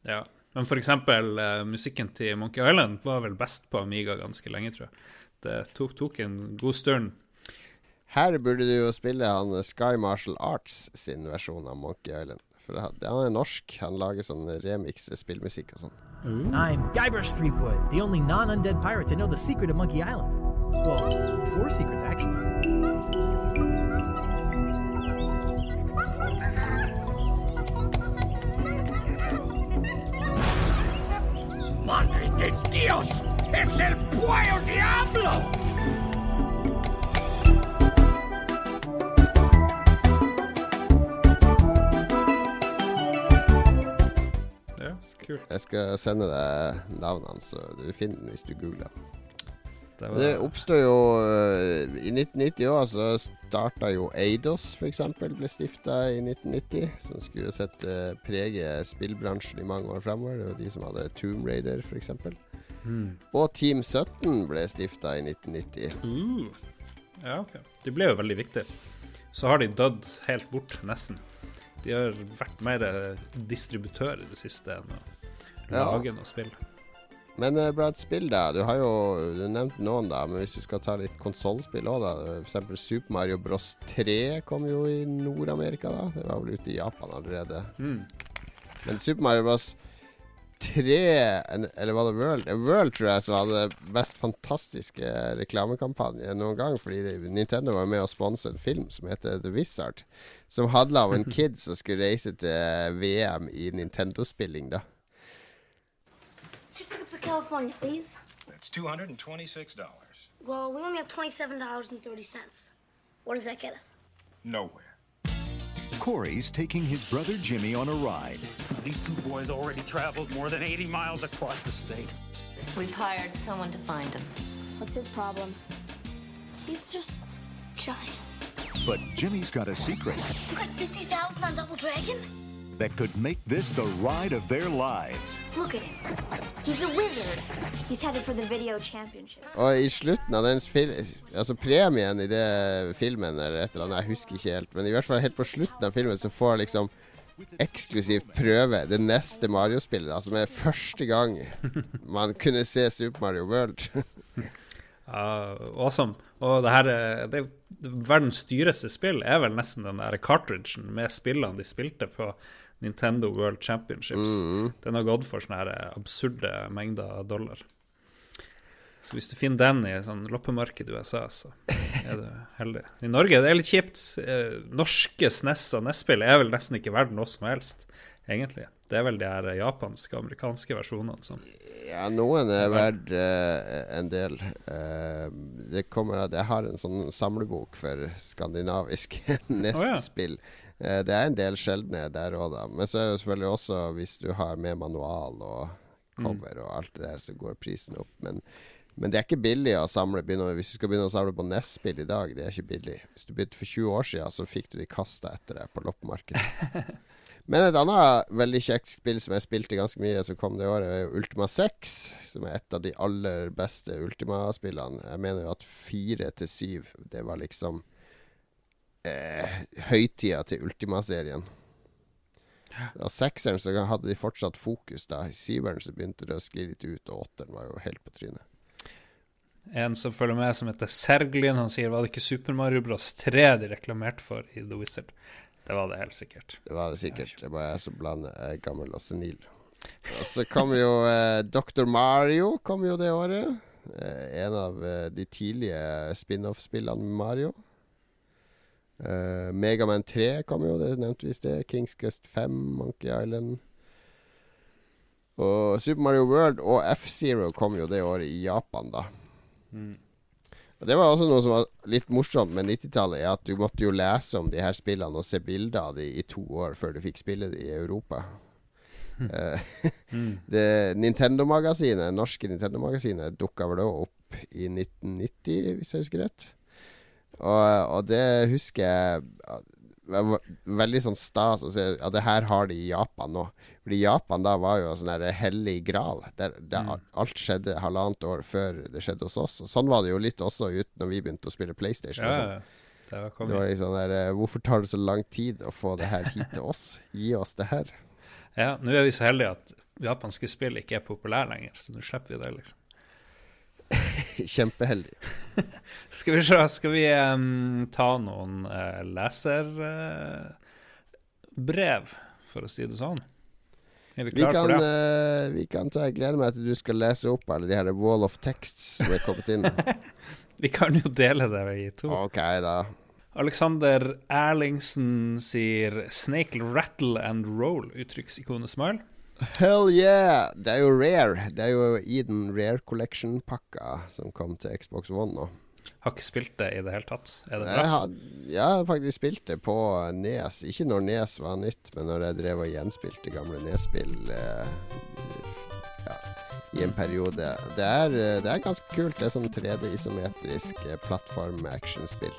Ja. Men for eksempel eh, musikken til Monkey Island var vel best på Amiga ganske lenge, tror jeg. Det tok, tok en god stund. Her burde du jo spille han Sky Martial Arts sin versjon av Monkey Island. For han er norsk. Han lager sånn remix spillmusikk og sånn. I'm Guybrush Threepwood, the only non-undead pirate to know the secret of Monkey Island. Well, four secrets actually. ¡Madre de Dios! ¡Es el Pueyo Diablo! Kult. Jeg skal sende deg navnene, så du finner den hvis du googler. Det Det var, oppstod jo uh, I 1990 òg, så starta jo Eidos, f.eks. ble stifta i 1990. Som skulle sette prege spillbransjen i mange år framover. Det var de som hadde Tomb Raider, f.eks. Mm. Og Team 17 ble stifta i 1990. Mm. ja, ok. De ble jo veldig viktige. Så har de dødd helt bort, nesten. De har vært mer distributør i det siste enn å. Lage noe spill. Men uh, bra et spill, da. Du har jo du nevnte noen, da. Men hvis du skal ta litt konsollspill òg, da. F.eks. Super Mario Bros 3 kom jo i Nord-Amerika, da. Det var vel ute i Japan allerede. Mm. Men Super Mario Bros 3, eller var det World? Eh, World tror jeg som hadde mest fantastiske reklamekampanje noen gang. Fordi Nintendo var med å sponse en film som heter The Wizard. Som handla om en [LAUGHS] kid som skulle reise til VM i Nintendo-spilling, da. Two tickets to California, please. That's $226. Well, we only have $27.30. What does that get us? Nowhere. Corey's taking his brother Jimmy on a ride. These two boys already traveled more than 80 miles across the state. We've hired someone to find him. What's his problem? He's just giant. But Jimmy's got a secret You got 50,000 on Double Dragon? That could make this the ride of their lives. Look at him. He's a wizard. He's headed for the video championship. Og i slutten av den Altså premien i det filmen eller et eller annet, jeg husker ikke helt, men i hvert fall helt på slutten av filmen så får liksom eksklusivt prøve det neste Mario-spillet, da, som er første gang man kunne se Super Mario World. [LAUGHS] Ja, awesome. Og det her er- det, Verdens dyreste spill er vel nesten den der cartridgen med spillene de spilte på Nintendo World Championships. Den har gått for sånne her absurde mengder dollar. Så hvis du finner den i et sånn loppemarked i USA, så er du [LAUGHS] heldig. I Norge det er litt kjipt. Eh, norske SNES og NES-spill er vel nesten ikke verdt noe som helst, egentlig. Det er vel de her japanske og amerikanske versjonene som Ja, noen er verdt uh, en del. Uh, det kommer at jeg har en sånn samlebok for skandinavisk [LAUGHS] NES-spill. Eh, det er en del sjeldne der òg, da. Men så er det selvfølgelig også, hvis du har med manual og cover og alt det der, så går prisen opp. Men Men det er ikke billig å samle begynne, Hvis du skal begynne å samle på NES-spill i dag, det er ikke billig. Hvis du begynte for 20 år siden, så fikk du de kasta etter deg på loppemarkedet. [LAUGHS] Men et annet veldig kjekt spill som jeg spilte ganske mye, som kom det året, er jo Ultima 6. Som er et av de aller beste Ultima-spillene. Jeg mener jo at fire til syv, det var liksom eh, høytida til Ultima-serien. Da sekseren så hadde de fortsatt fokus. da I syveren så begynte det å skli litt ut, og åtteren var jo helt på trynet. En som følger med, som heter Serglin, han sier var det ikke Super Mario Bros 3 de reklamerte for i The Wizard? Det var det helt sikkert. Det var det sikkert. Det var jeg som blander jeg er gammel og senil. Og så kom jo eh, Dr. Mario kom jo det året. Eh, en av eh, de tidlige spin-off-spillene med Mario. Uh, Megaman 3 kom jo, det nevnte vi i sted. Kings Quest 5, Monkey Island. Og Super Mario World og F-Zero kom jo det året i Japan, da. Mm. Og Det var også noe som var litt morsomt med 90-tallet, er at du måtte jo lese om de her spillene og se bilder av de i to år før du fikk spille de i Europa. Eh, Mm. [LAUGHS] det Nintendo-magasinet, norske Nintendo-magasinet dukka vel da opp i 1990, hvis jeg husker rett. Og, og det husker jeg var veldig sånn stas å se at det her har de i Japan nå. Fordi Japan da var jo sånn hellig gral. Der, der Mm. alt skjedde halvannet år før det skjedde hos oss. Og sånn var det jo litt også ut når vi begynte å spille PlayStation. Ja, sånn. det var Det var liksom der eh, Hvorfor tar det så lang tid å få det her hit til oss? Gi oss det her. Ja, nå er vi så heldige at japanske spill ikke er populære lenger, så nå slipper vi det, liksom. [LAUGHS] Kjempeheldig. [LAUGHS] Skal vi se, skal vi um, ta noen uh, leserbrev, for å si det sånn? Er vi Vi klare kan, for det? Uh, vi kan ta, Jeg gleder meg til du skal lese opp alle de her wall of texts som er kommet inn. [LAUGHS] Vi kan jo dele det i to. Ok, da. Alexander Erlingsen sier 'Snake rattle and roll', uttrykksikonet smile. Hell yeah! Det er jo rare. Det er jo i den Rare Collection-pakka som kom til Xbox One nå. Har ikke spilt det i det hele tatt. Er det Jeg har, jeg har faktisk spilt det på Nes. Ikke når Nes var nytt, men når jeg drev og gjenspilte gamle Nes-spill eh, ja, i en periode. Det er, eh, det er ganske kult. Det er sånn 3D-isometrisk eh, plattform-actionspill.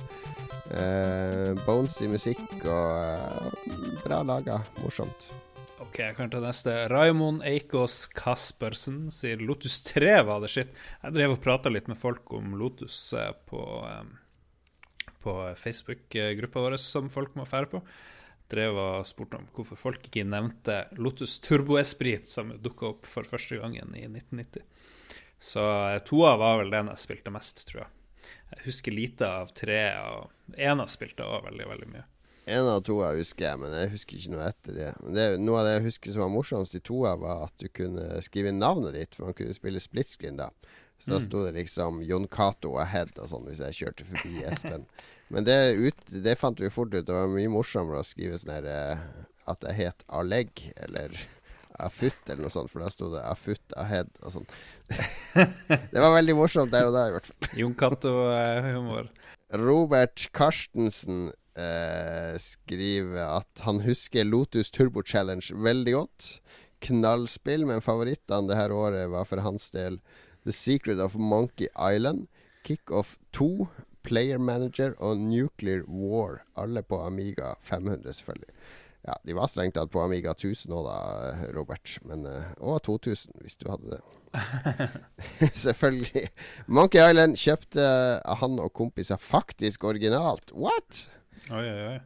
Eh, Bonesy musikk og eh, bra laga. Morsomt. Ok, jeg kan ta neste. Raymond Eikås Kaspersen sier Lotus 3 var det shit. Jeg drev og prata litt med folk om Lotus eh, på, på Facebook-gruppa vår som folk må fære på. Drev og spurte om hvorfor folk ikke nevnte Lotus Turbo Esprit, som dukka opp for første gangen i 1990. Så eh, toa var vel den jeg spilte mest, tror jeg. Jeg husker lite av tre, og ena spilte jeg også veldig, veldig mye. En av toa husker jeg, men jeg husker ikke noe etter det. Men det, Noe av det jeg husker som var morsomst i toa, var at du kunne skrive inn navnet ditt, for man kunne spille split screen da. Så da Mm. sto det liksom Jon Cato ahead og sånn hvis jeg kjørte forbi Espen. [LAUGHS] Men det, ut, det fant vi fort ut. Det var mye morsommere å skrive sånn her eh, at jeg het Aleg, eller [LAUGHS] Afut, eller noe sånt, for da sto det Afut ahead og sånn. [LAUGHS] det var veldig morsomt der og da, i hvert fall. Jon Cato-humor. Robert Karstensen eh, skriver at han husker Lotus Turbo Challenge veldig godt. Knallspill, men favorittene det her året var for hans del The Secret of Monkey Island, Kickoff 2, Player Manager og Nuclear War. Alle på Amiga 500, selvfølgelig. Ja, de var strengt tatt på Amiga 1000 òg, da, Robert. Men, eh, og 2000, hvis du hadde det. [LAUGHS] [LAUGHS] Selvfølgelig. Monkey Island kjøpte han og kompiser faktisk originalt. What?! Oi, oi, oi.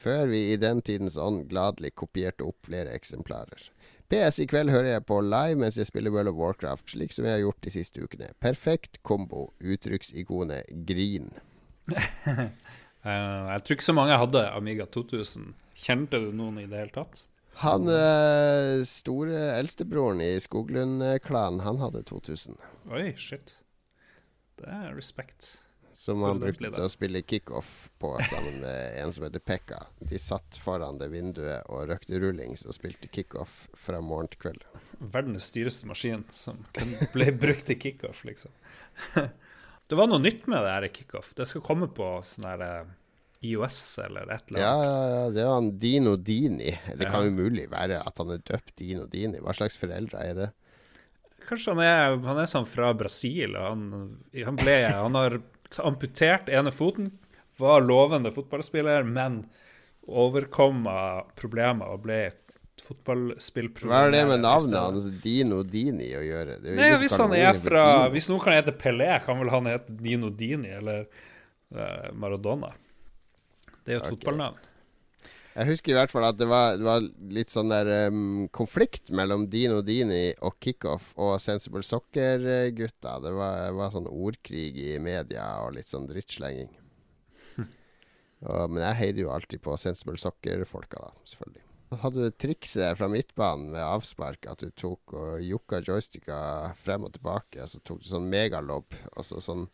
Før vi i den tidens ånd gladelig kopierte opp flere eksemplarer. PS i kveld hører jeg på live mens jeg spiller World of Warcraft, slik som jeg har gjort de siste ukene. Perfekt kombo. Uttrykksikonet grin. [LAUGHS] Eh, jeg tror ikke så mange hadde Amiga 2000. Kjente du noen i det hele tatt? Han eh, store eldstebroren i Skoglund-klanen, han hadde 2000. Oi, shit. Det er respekt. Som han brukte til å spille kickoff på sammen med en som heter Pekka. De satt foran det vinduet og røkte rullings og spilte kickoff fra morgen til kveld. Verdens dyreste maskin som ble [LAUGHS] brukt i kickoff, liksom. [LAUGHS] Det var noe nytt med det her i kickoff. Det skal komme på sånn her eh, IOS eller et eller Ja, annet. ja, ja, det er han Dino Dini. Det Ja. kan umulig være at han er døpt Dino Dini. Hva slags foreldre er det? Kanskje han er, han er sånn fra Brasil. og Han, han, ble, han har amputert ene foten, var lovende fotballspiller, men overkom problemer og ble fotballspillproblem. Hva er det med navnet hans Dino Dini å gjøre? Det Nei, hvis han er fra Hvis noen kan hete Pelé, kan vel han hete Dino Dini eller uh, Maradona. Det er jo et okay. fotballnavn. Jeg husker i hvert fall at det var, det var litt sånn der um, konflikt mellom Dino Dini og Kickoff og Sensible Soccer-gutta. Det var, var sånn ordkrig i media og litt sånn drittslenging. [LAUGHS] Og, men jeg heide jo alltid på Sensible Soccer-folka, da, selvfølgelig. Hadde du trikset fra midtbanen med avspark, at du tok og jokka joysticka frem og tilbake. Så tok du sånn megalobb, og så sånn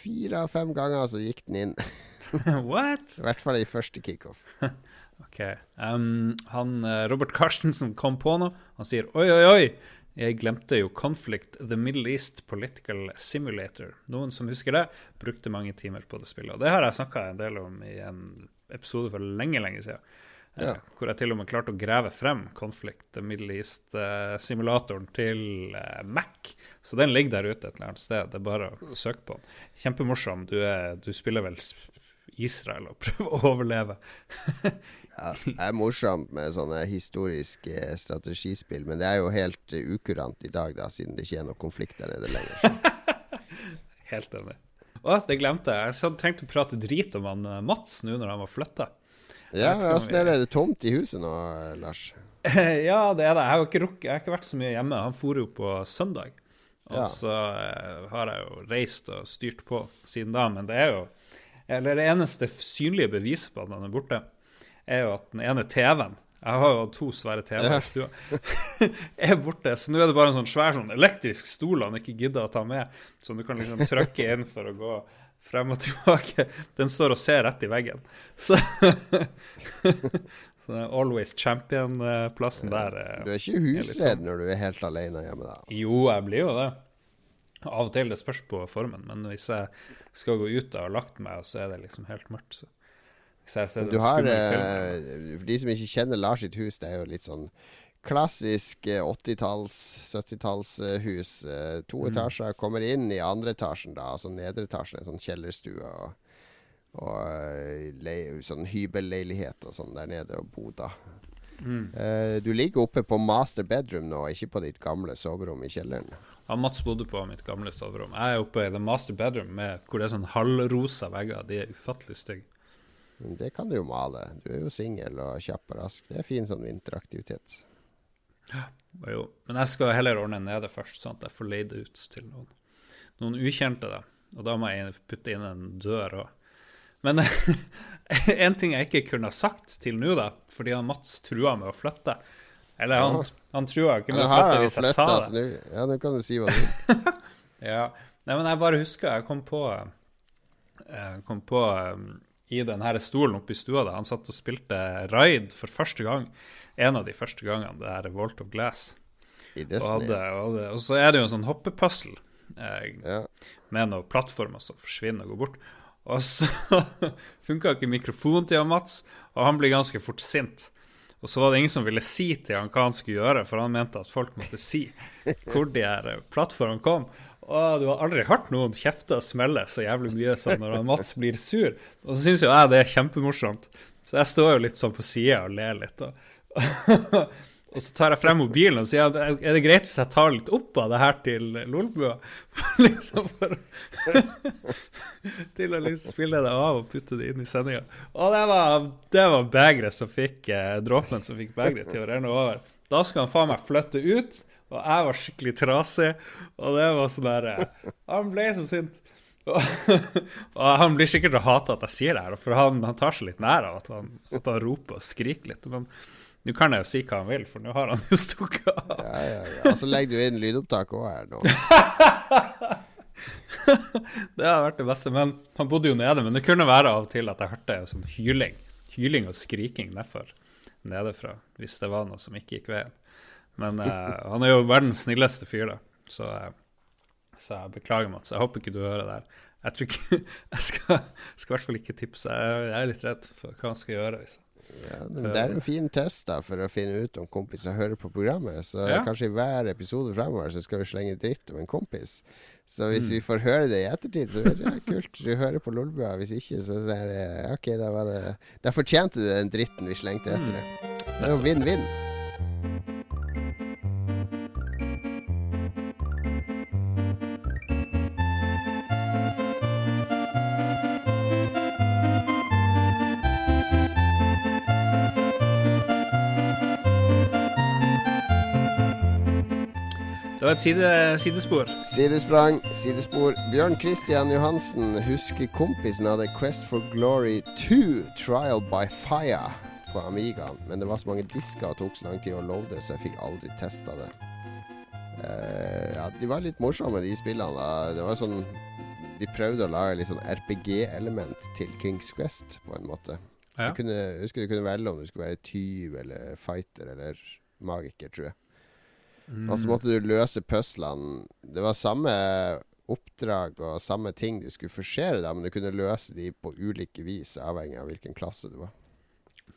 fire av fem ganger så gikk den inn. [LAUGHS] What? I hvert fall i første kickoff. [LAUGHS] Ok. Um, han, eh, Robert Carstensen kom på noe. Han sier oi, oi, oi. Jeg glemte jo Conflict The Middle East Political Simulator. Noen som husker det, brukte mange timer på det spillet. Og det har jeg snakka en del om i en episode for lenge, lenge siden. Eh, Ja. Hvor jeg til og med klarte å grave frem Conflict The Middle East-simulatoren til eh, Mac. Så den ligger der ute et eller annet sted. Det er bare å søke på den. Kjempemorsom. Du, er, du spiller vel Israel og [LAUGHS] prøver å overleve. Ja, det er morsomt med sånne historiske strategispill, men det er jo helt eh, ukurant i dag, da, siden det ikke er noen konflikt der nede lenger. [LAUGHS] Helt enig. Å, det glemte jeg. Jeg hadde tenkt å prate drit om han eh, Mats nå når han var flytta. Ja, Åssen er det? Er det tomt i huset nå, Lars? [LAUGHS] ja, det er det. Jeg har ikke, rukket, jeg har ikke vært så mye hjemme. Han for jo på søndag. Og Ja. så eh, har jeg jo reist og styrt på siden da, men det er jo Eller det eneste synlige beviset på at han er borte, er jo at den ene TV-en Jeg har jo to svære TV-er i stua. [LAUGHS] er borte. Så nå er det bare en sånn svær sånn elektrisk stol han ikke gidder å ta med, som du kan liksom trykke inn for å gå frem og tilbake. Den står og ser rett i veggen. Så, [LAUGHS] så Always Champion-plassen der eh, Du er ikke husredd når du er helt alene hjemme, da? Jo, jeg blir jo det. Av og til. Det spørs på formen. Men hvis jeg skal gå ut og har lagt meg, og så er det liksom helt mørkt, så Hvis jeg ser Du har, film eh, For de som ikke kjenner Lars sitt hus, det er jo litt sånn klassisk eh, 80-talls, 70-tallshus. Eh, to Mm. etasjer. Kommer inn i andre etasjen, da. Altså nedre etasjen en sånn kjellerstue. Og, og eh, le- sånn hybelleilighet og sånn der nede, og boda. Mm. Uh, du ligger oppe på master bedroom nå, ikke på ditt gamle soverom i kjelleren. Ja, Mats bodde på mitt gamle soverom. Jeg er oppe i the master bedroom med, hvor det er sånn halvrosa vegger. De er ufattelig stygge. Men det kan du jo male. Du er jo singel og kjapp og rask. Det er fin sånn vinteraktivitet. Jo. Men jeg skal heller ordne nede først, sånn at jeg får leid det ut til noen, noen ukjente. da. Og da må jeg putte inn en dør òg. Men [LAUGHS] en ting jeg ikke kunne ha sagt til nå, da, fordi han Mats trua med å flytte Eller han, Ja. han trua ikke med å flytte hvis jeg sa flyttet, det. så Ja, nå kan du si hva du vil. [LAUGHS] Ja. Nei, men jeg bare husker jeg kom på Jeg kom på um, i denne stolen oppe i stua da han satt og spilte Raid for første gang. En av de første gangene, det her Volt of Glass. Og, hadde, og, og så er det jo en sånn hoppepuzzle eh, med noen plattformer som forsvinner og går bort. Og så [LAUGHS] funka ikke mikrofonen til han Mats, og han blir ganske fort sint. Og så var det ingen som ville si til han hva han skulle gjøre, for han mente at folk måtte si hvor de her plattformene kom. Og du har aldri hørt noen kjefte og smelle så jævlig mye som når Mats blir sur. Og så syns jo jeg det er kjempemorsomt, så jeg står jo litt sånn på sida og ler litt. Og, [LAUGHS] og så tar jeg frem mobilen og sier er det greit hvis jeg tar litt opp av det her til Lolbua? [LAUGHS] liksom for [LAUGHS] Til å liksom spille det av og putte det inn i sendinga. Og det var, var begeret som fikk eh, dråpen som fikk begeret til å renne over. Da skal han faen meg flytte ut, og jeg var skikkelig trasig. Og det var sånn der eh, Han ble så sint. Og, [LAUGHS] og han blir sikkert å hate at jeg sier det her, for han, han tar seg litt nær av at han, at han roper og skriker litt. Men nå kan jeg jo si hva han vil, for nå har han jo stukket av. Ja, ja, ja. Så legger du inn lydopptak òg her nå. [LAUGHS] Det har vært det beste. Men han bodde jo nede. Men det kunne være av og til at jeg hørte sånn hyling. Hyling og skriking nedfor nedefra, hvis det var noe som ikke gikk veien. Men uh, han er jo verdens snilleste fyr, da. Så, uh, så jeg beklager, Mats. Jeg håper ikke du hører det her. Jeg tror ikke [LAUGHS] Jeg skal, skal i hvert fall ikke tipse. Jeg, er litt redd for hva han skal gjøre. Hvis jeg Ja, det er en fin test da for å finne ut om kompiser hører på programmet. Så Ja. kanskje i hver episode fremover så skal vi slenge dritt om en kompis. Så hvis Mm. vi får høre det i ettertid, så er det kult, du hører på Lolbua. Hvis ikke, så er det OK, da var det Da fortjente du den dritten vi slengte etter det. Det er jo vinn-vinn. Det var et side, sidespor. Sidesprang, sidespor. Bjørn Christian Johansen husker kompisen hadde Quest for Glory 2 Trial by Fire på Amigaen. Men det var så mange disker og tok så lang tid å loade, så jeg fikk aldri testa det. Uh, ja, de var litt morsomme, de spillene. da. Det var sånn De prøvde å lage litt sånn RPG-element til Kings Quest, på en måte. Ja. Du kunne, husker du kunne velge om du skulle være tyv eller fighter eller magiker, tror jeg. Mm. Og så måtte du løse puslene. Det var samme oppdrag og samme ting du skulle forsere, men du kunne løse de på ulike vis, avhengig av hvilken klasse du var.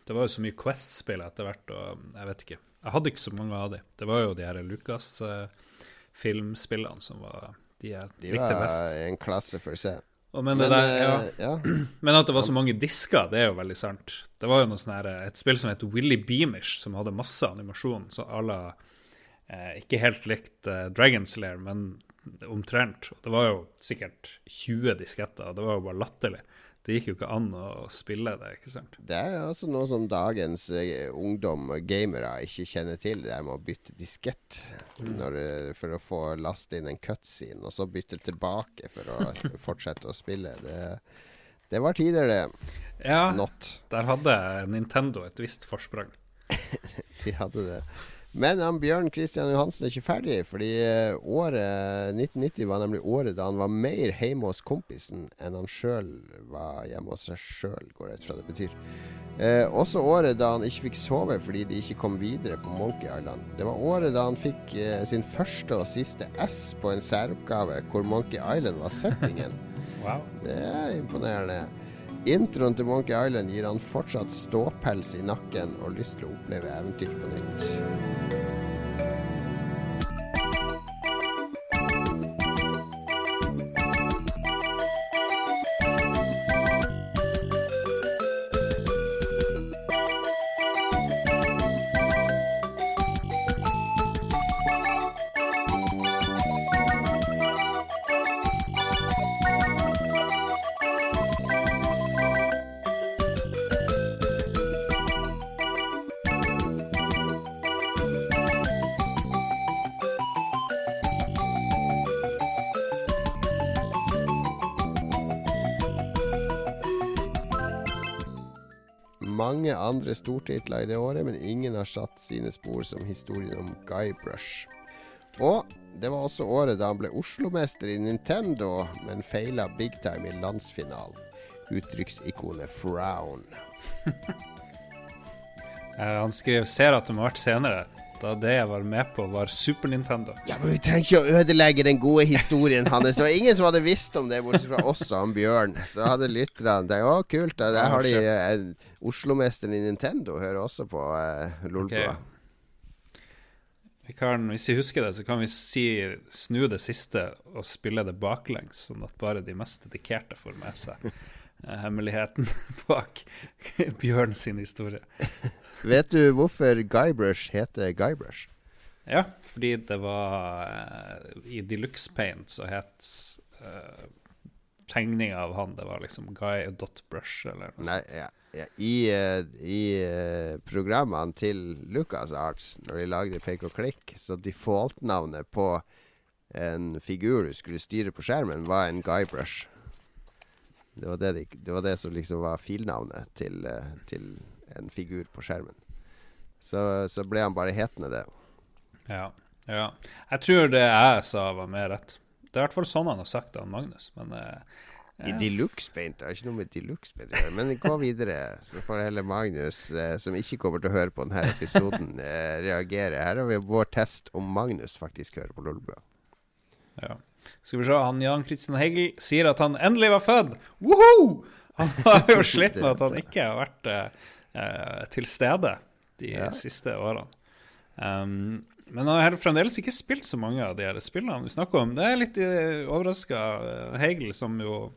Det var jo så mye Quest-spill etter hvert, og jeg vet ikke. Jeg hadde ikke så mange av de. Det var jo de her Lucas-filmspillene som var de jeg De likte var best. en klasse for seg. Men, Men, det der, eh, ja. ja. [CLEARS THROAT] men at det var så mange disker, det er jo veldig sant. Det var jo sånn her, et spill som heter Willy Beamish, som hadde masse animasjon. Så à la eh, Ikke helt likt eh, Dragon's Lair, men omtrent. Det var jo sikkert 20 disketter, og det var jo bare latterlig. Det gikk jo ikke an å spille det, ikke sant? Det er også noe som dagens eh, ungdom og gamere ikke kjenner til. Det er med å bytte diskett Mm. når, eh, for å få laste inn en cutscene, og så bytte tilbake for å [LAUGHS] fortsette å spille. Det, det var tider, det. Ja, Not. der hadde Nintendo et visst forsprang. [LAUGHS] De hadde det. Men han Bjørn Christian Johansen er ikke ferdig, fordi eh, året 1990 var nemlig året da han var mer hjemme hos kompisen enn han sjøl var hjemme hos seg sjøl, går jeg ut fra det betyr. Eh, også året da han ikke fikk sove fordi de ikke kom videre på Monkey Island. Det var året da han fikk eh, sin første og siste S på en særoppgave hvor Monkey Island var settingen. [LAUGHS] Wow. Det er imponerende. Introen til Monkey Island gir han fortsatt ståpels i nakken og lyst til å oppleve eventyr på nytt. Andre stortitler i det året, men ingen har satt sine spor som historien om Guybrush. Og det var også året da han ble Oslo-mester i Nintendo, men feila big time i landsfinalen. Uttrykksikonet Frown. [LAUGHS] Han skrev 'ser at det må ha vært senere', da det jeg var med på, var Super Nintendo. Ja, men vi trenger ikke å ødelegge den gode historien hans. Det var ingen som hadde visst om det, bortsett fra oss og han Bjørn. Så hadde lytterne tenkt 'Å, kult'. Der Ja, har de eh, Oslo-mesteren i Nintendo hører også på eh, Lolbua. Okay. Vi kan, hvis jeg husker det, så kan vi si snu det siste og spille det baklengs, sånn at bare de mest dedikerte får med seg hemmeligheten [LAUGHS] bak [LAUGHS] Bjørn sin historie. [LAUGHS] Vet du hvorfor Guybrush heter Guybrush? Ja, fordi det var eh, I Deluxe Paint så het uh, tegninga av han Det var liksom Guy.brush eller noe Nei, ja, ja. I, uh, i uh, programmene til Lucas Arts, når de lagde Pek og klikk, så default-navnet på en figur du skulle styre på skjermen, var en Guybrush. Det var det, de, det var det som liksom var filnavnet til, eh, til en figur på skjermen. Så, så ble han bare hetende det. Ja, ja. Jeg tror det jeg sa, var mer rett. Det er i hvert fall sånn han har sagt det, Magnus. Men eh, I Deluxe Paint det har ikke noe med Deluxe Paint å gjøre. Men gå [LAUGHS] videre, så får heller Magnus, eh, som ikke kommer til å høre på denne episoden, eh, reagere. Her har vi vår test om Magnus faktisk hører på Lolbua. Ja. Skal vi se, han Jan Kristian Hegel sier at han endelig var født! Woho! Han har jo slitt med at han ikke har vært eh, eh, til stede de Ja. siste årene. Um, men han har fremdeles ikke spilt så mange av de her spillene vi snakker om. Det er litt uh, overraska. Hegel, som jo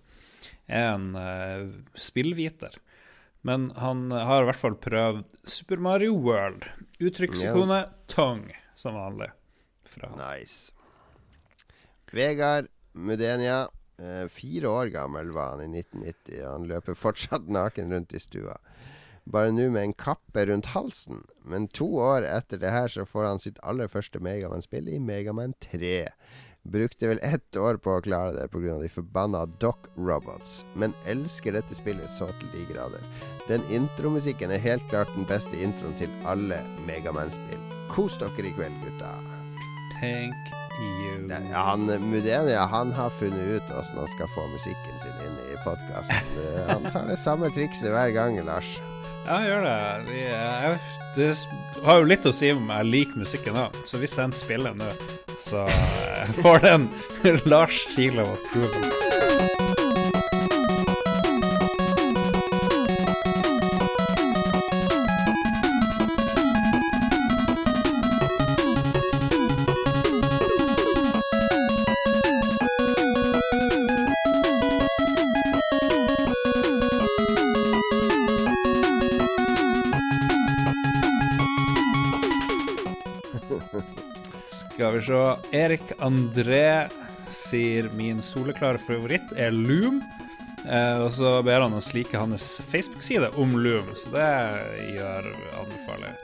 er en uh, spillviter. Men han har i hvert fall prøvd Super Mario World. Uttrykksikonet Tongue, som vanlig. Fra Nice. Vegard Mudenia. eh, fire år gammel var han i 1990. og Han løper fortsatt [LAUGHS] naken rundt i stua. Bare nå med en kappe rundt halsen. Men to år etter det her så får han sitt aller første Megaman-spill i Megaman 3. Brukte vel ett år på å klare det pga. de forbanna Dock Robots, men elsker dette spillet så til de grader. Den intromusikken er helt klart den beste introen til alle Megaman-spill. Kos dere i kveld, gutta. Thank you. Ja, han Mudenia han har funnet ut hvordan han skal få musikken sin inn i podkasten. han tar det samme trikset hver gang, Lars. Ja, gjør det. Det, jeg, det har jo litt å si om jeg liker musikken òg, så hvis den spiller nå, så eh, får den [LAUGHS] Lars Kilo approval. Skal vi se. Erik André sier min soleklare favoritt er Loom. Eh, og så ber han oss like hans Facebook-side om Loom, så det gjør anbefaler.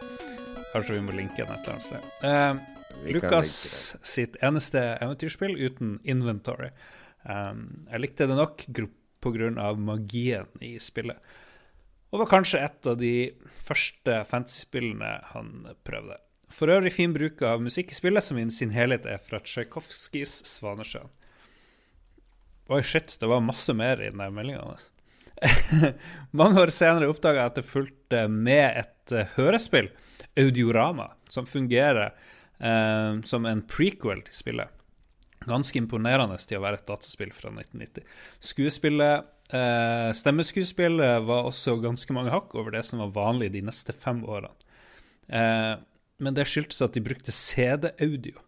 Kanskje vi må linke den et eller annet sted. Eh, Lukas sitt eneste eventyrspill uten inventory. Eh, jeg likte det nok pga. på grunn av magien i spillet. Og var kanskje et av de første fantasyspillene han prøvde. For øvrig fin bruk av musikk i spillet, som i sin helhet er fra Tsjajkovskijs 'Svanesjøen'. Oi, shit, det var masse mer i den meldinga hans. [LAUGHS] Mange år senere oppdaga jeg at det fulgte med et eh, hørespill, Audiorama, som fungerer eh, som en prequel til spillet. Ganske imponerende til å være et dataspill fra 1990. Skuespillet, eh, Stemmeskuespillet var også ganske mange hakk over det som var vanlig de neste fem årene. Eh, men det skyldtes at de brukte CD-audio.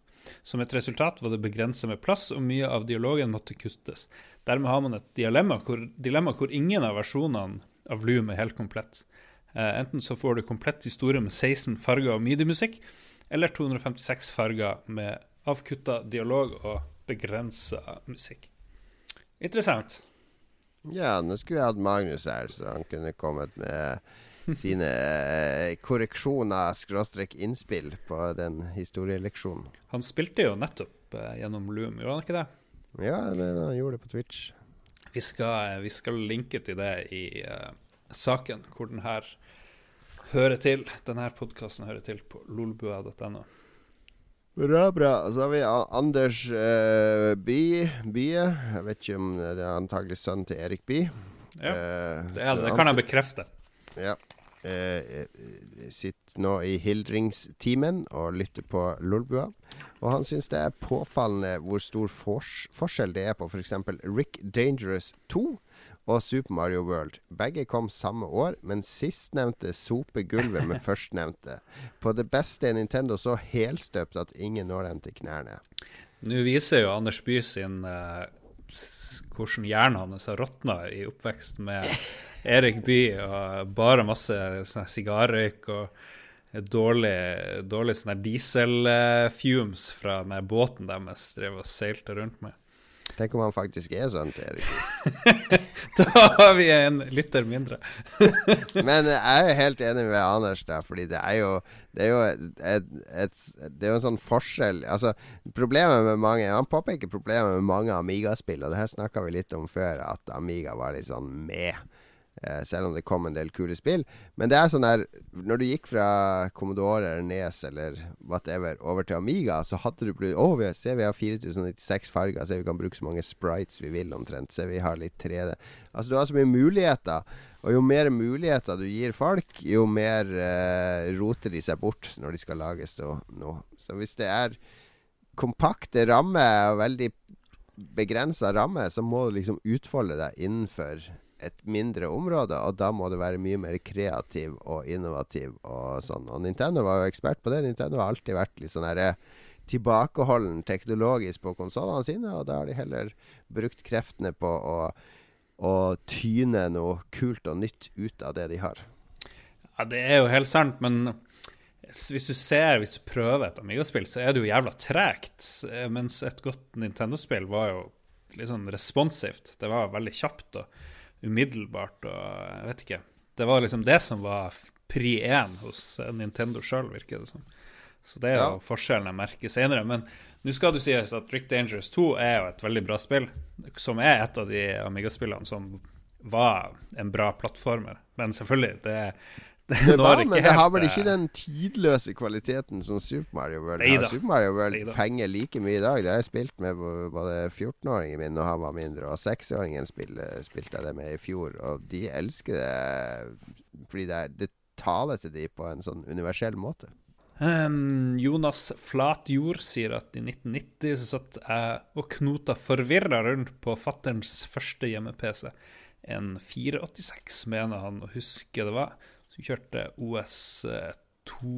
Som et resultat var det begrenset med plass, og mye av dialogen måtte kuttes. Dermed har man et dilemma hvor, dilemma hvor ingen av versjonene av Loom er helt komplett. Eh, enten så får du komplett historie med 16 farger og midi-musikk, eller 256 farger med avkutta dialog og begrensa musikk. Interessant. Ja, nå skulle jeg hatt Magnus her, så han kunne kommet med sine eh, korreksjoner, skråstrek innspill, på den historieleksjonen. Han spilte jo nettopp eh, gjennom Loom, gjorde han ikke det? Ja, men han gjorde det på Twitch. Vi skal, vi skal linke til det i uh, saken, hvor den her hører til. Denne podkasten hører til på lolbua.no. Bra, bra. Så har vi Anders eh, By, Bye. Jeg vet ikke om det er antagelig sønnen til Erik Bye. Ja, Eh, det er det. Det kan jeg bekrefte. Ja. Eh, eh, sitter nå i hildringstimen og lytter på Lolbua. Og han syns det er påfallende hvor stor fors forskjell det er på f.eks. Rick Dangerous 2 og Super Mario World. Begge kom samme år, men sistnevnte soper gulvet med [LAUGHS] førstnevnte. På det beste er Nintendo så helstøpt at ingen når dem til knærne. Nå viser jo Anders By sin s- hvordan hjernen hans har råtna i oppvekst med Erik Bye og bare masse sigarrøyk og dårlig, dårlig diesel-fumes fra den båten deres drev og seilte rundt med. Tenk om han faktisk er sånn til [LAUGHS] Da har vi en lytter mindre. [LAUGHS] Men jeg er helt enig med Anders da, fordi det er jo Det er jo et, et, et, Det er jo en sånn forskjell Altså, problemet med mange Han påpeker problemet med mange Amiga-spill, og det her snakka vi litt om før, at Amiga var litt sånn med. Eh, selv om det kom en del kule spill. Men det er sånn der Når du gikk fra Commodore eller Nes eller whatever over til Amiga, så hadde du blitt Å, vi se, vi har 4096 farger. Se, vi kan bruke så mange sprites vi vil, omtrent. Se, vi har litt 3D. Altså, du har så mye muligheter. Og jo mer muligheter du gir folk, jo mer eh, roter de seg bort når de skal lages noe. Så hvis det er kompakte rammer og veldig begrensa ramme, så må du liksom utfolde deg innenfor et mindre område, og da må du være mye mer kreativ og innovativ og sånn. Og Nintendo var jo ekspert på det. Nintendo har alltid vært litt sånn herre tilbakeholden teknologisk på konsollene sine, og da har de heller brukt kreftene på å, å tyne noe kult og nytt ut av det de har. Ja, det er jo helt sant, men hvis du ser, hvis du prøver et Amiga-spill, så er det jo jævla tregt. Eh, Mens et godt Nintendo-spill var jo litt sånn responsivt. Det var veldig kjapt og umiddelbart og jeg vet ikke. Det var liksom det som var pri én hos eh, Nintendo sjøl, virker det som. Så det er jo Ja. forskjellen jeg merker senere. Men nå skal det sies at Rick Dangerous 2 er jo et veldig bra spill, som er et av de Amiga-spillene som var en bra plattformer. Men selvfølgelig, det, det, var, men det har vel eh, ikke den tidløse kvaliteten som Super Mario World har. Super Mario World Neida. fenger like mye i dag. Det har jeg spilt med både 14-åringen min når han var mindre, og 6-åringen spil- spilte jeg det med i fjor. Og de elsker det fordi det, det taler til de på en sånn universell måte. Um, Jonas Flatjord sier at i 1990 så satt jeg og knota forvirra rundt på fatterns første hjemme-PC. En 486, mener han å huske det var. Så kjørte OS2.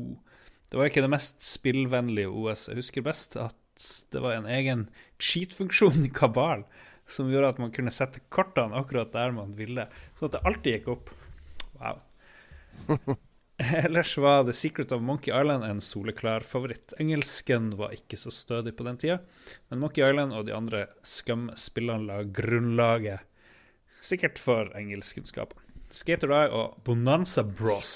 Det var ikke det mest spillvennlige OS. Jeg husker best at det var en egen cheat-funksjon i Kabal som gjorde at man kunne sette kortene akkurat der man ville, sånn at det alltid gikk opp. Wow. [LAUGHS] Ellers var The Secret of Monkey Island en soleklar favoritt. Engelsken var ikke så stødig på den tida, men Monkey Island og de andre Scum-spillene la grunnlaget, sikkert for engelskkunnskaper. Skater Die og Bonanza Bros.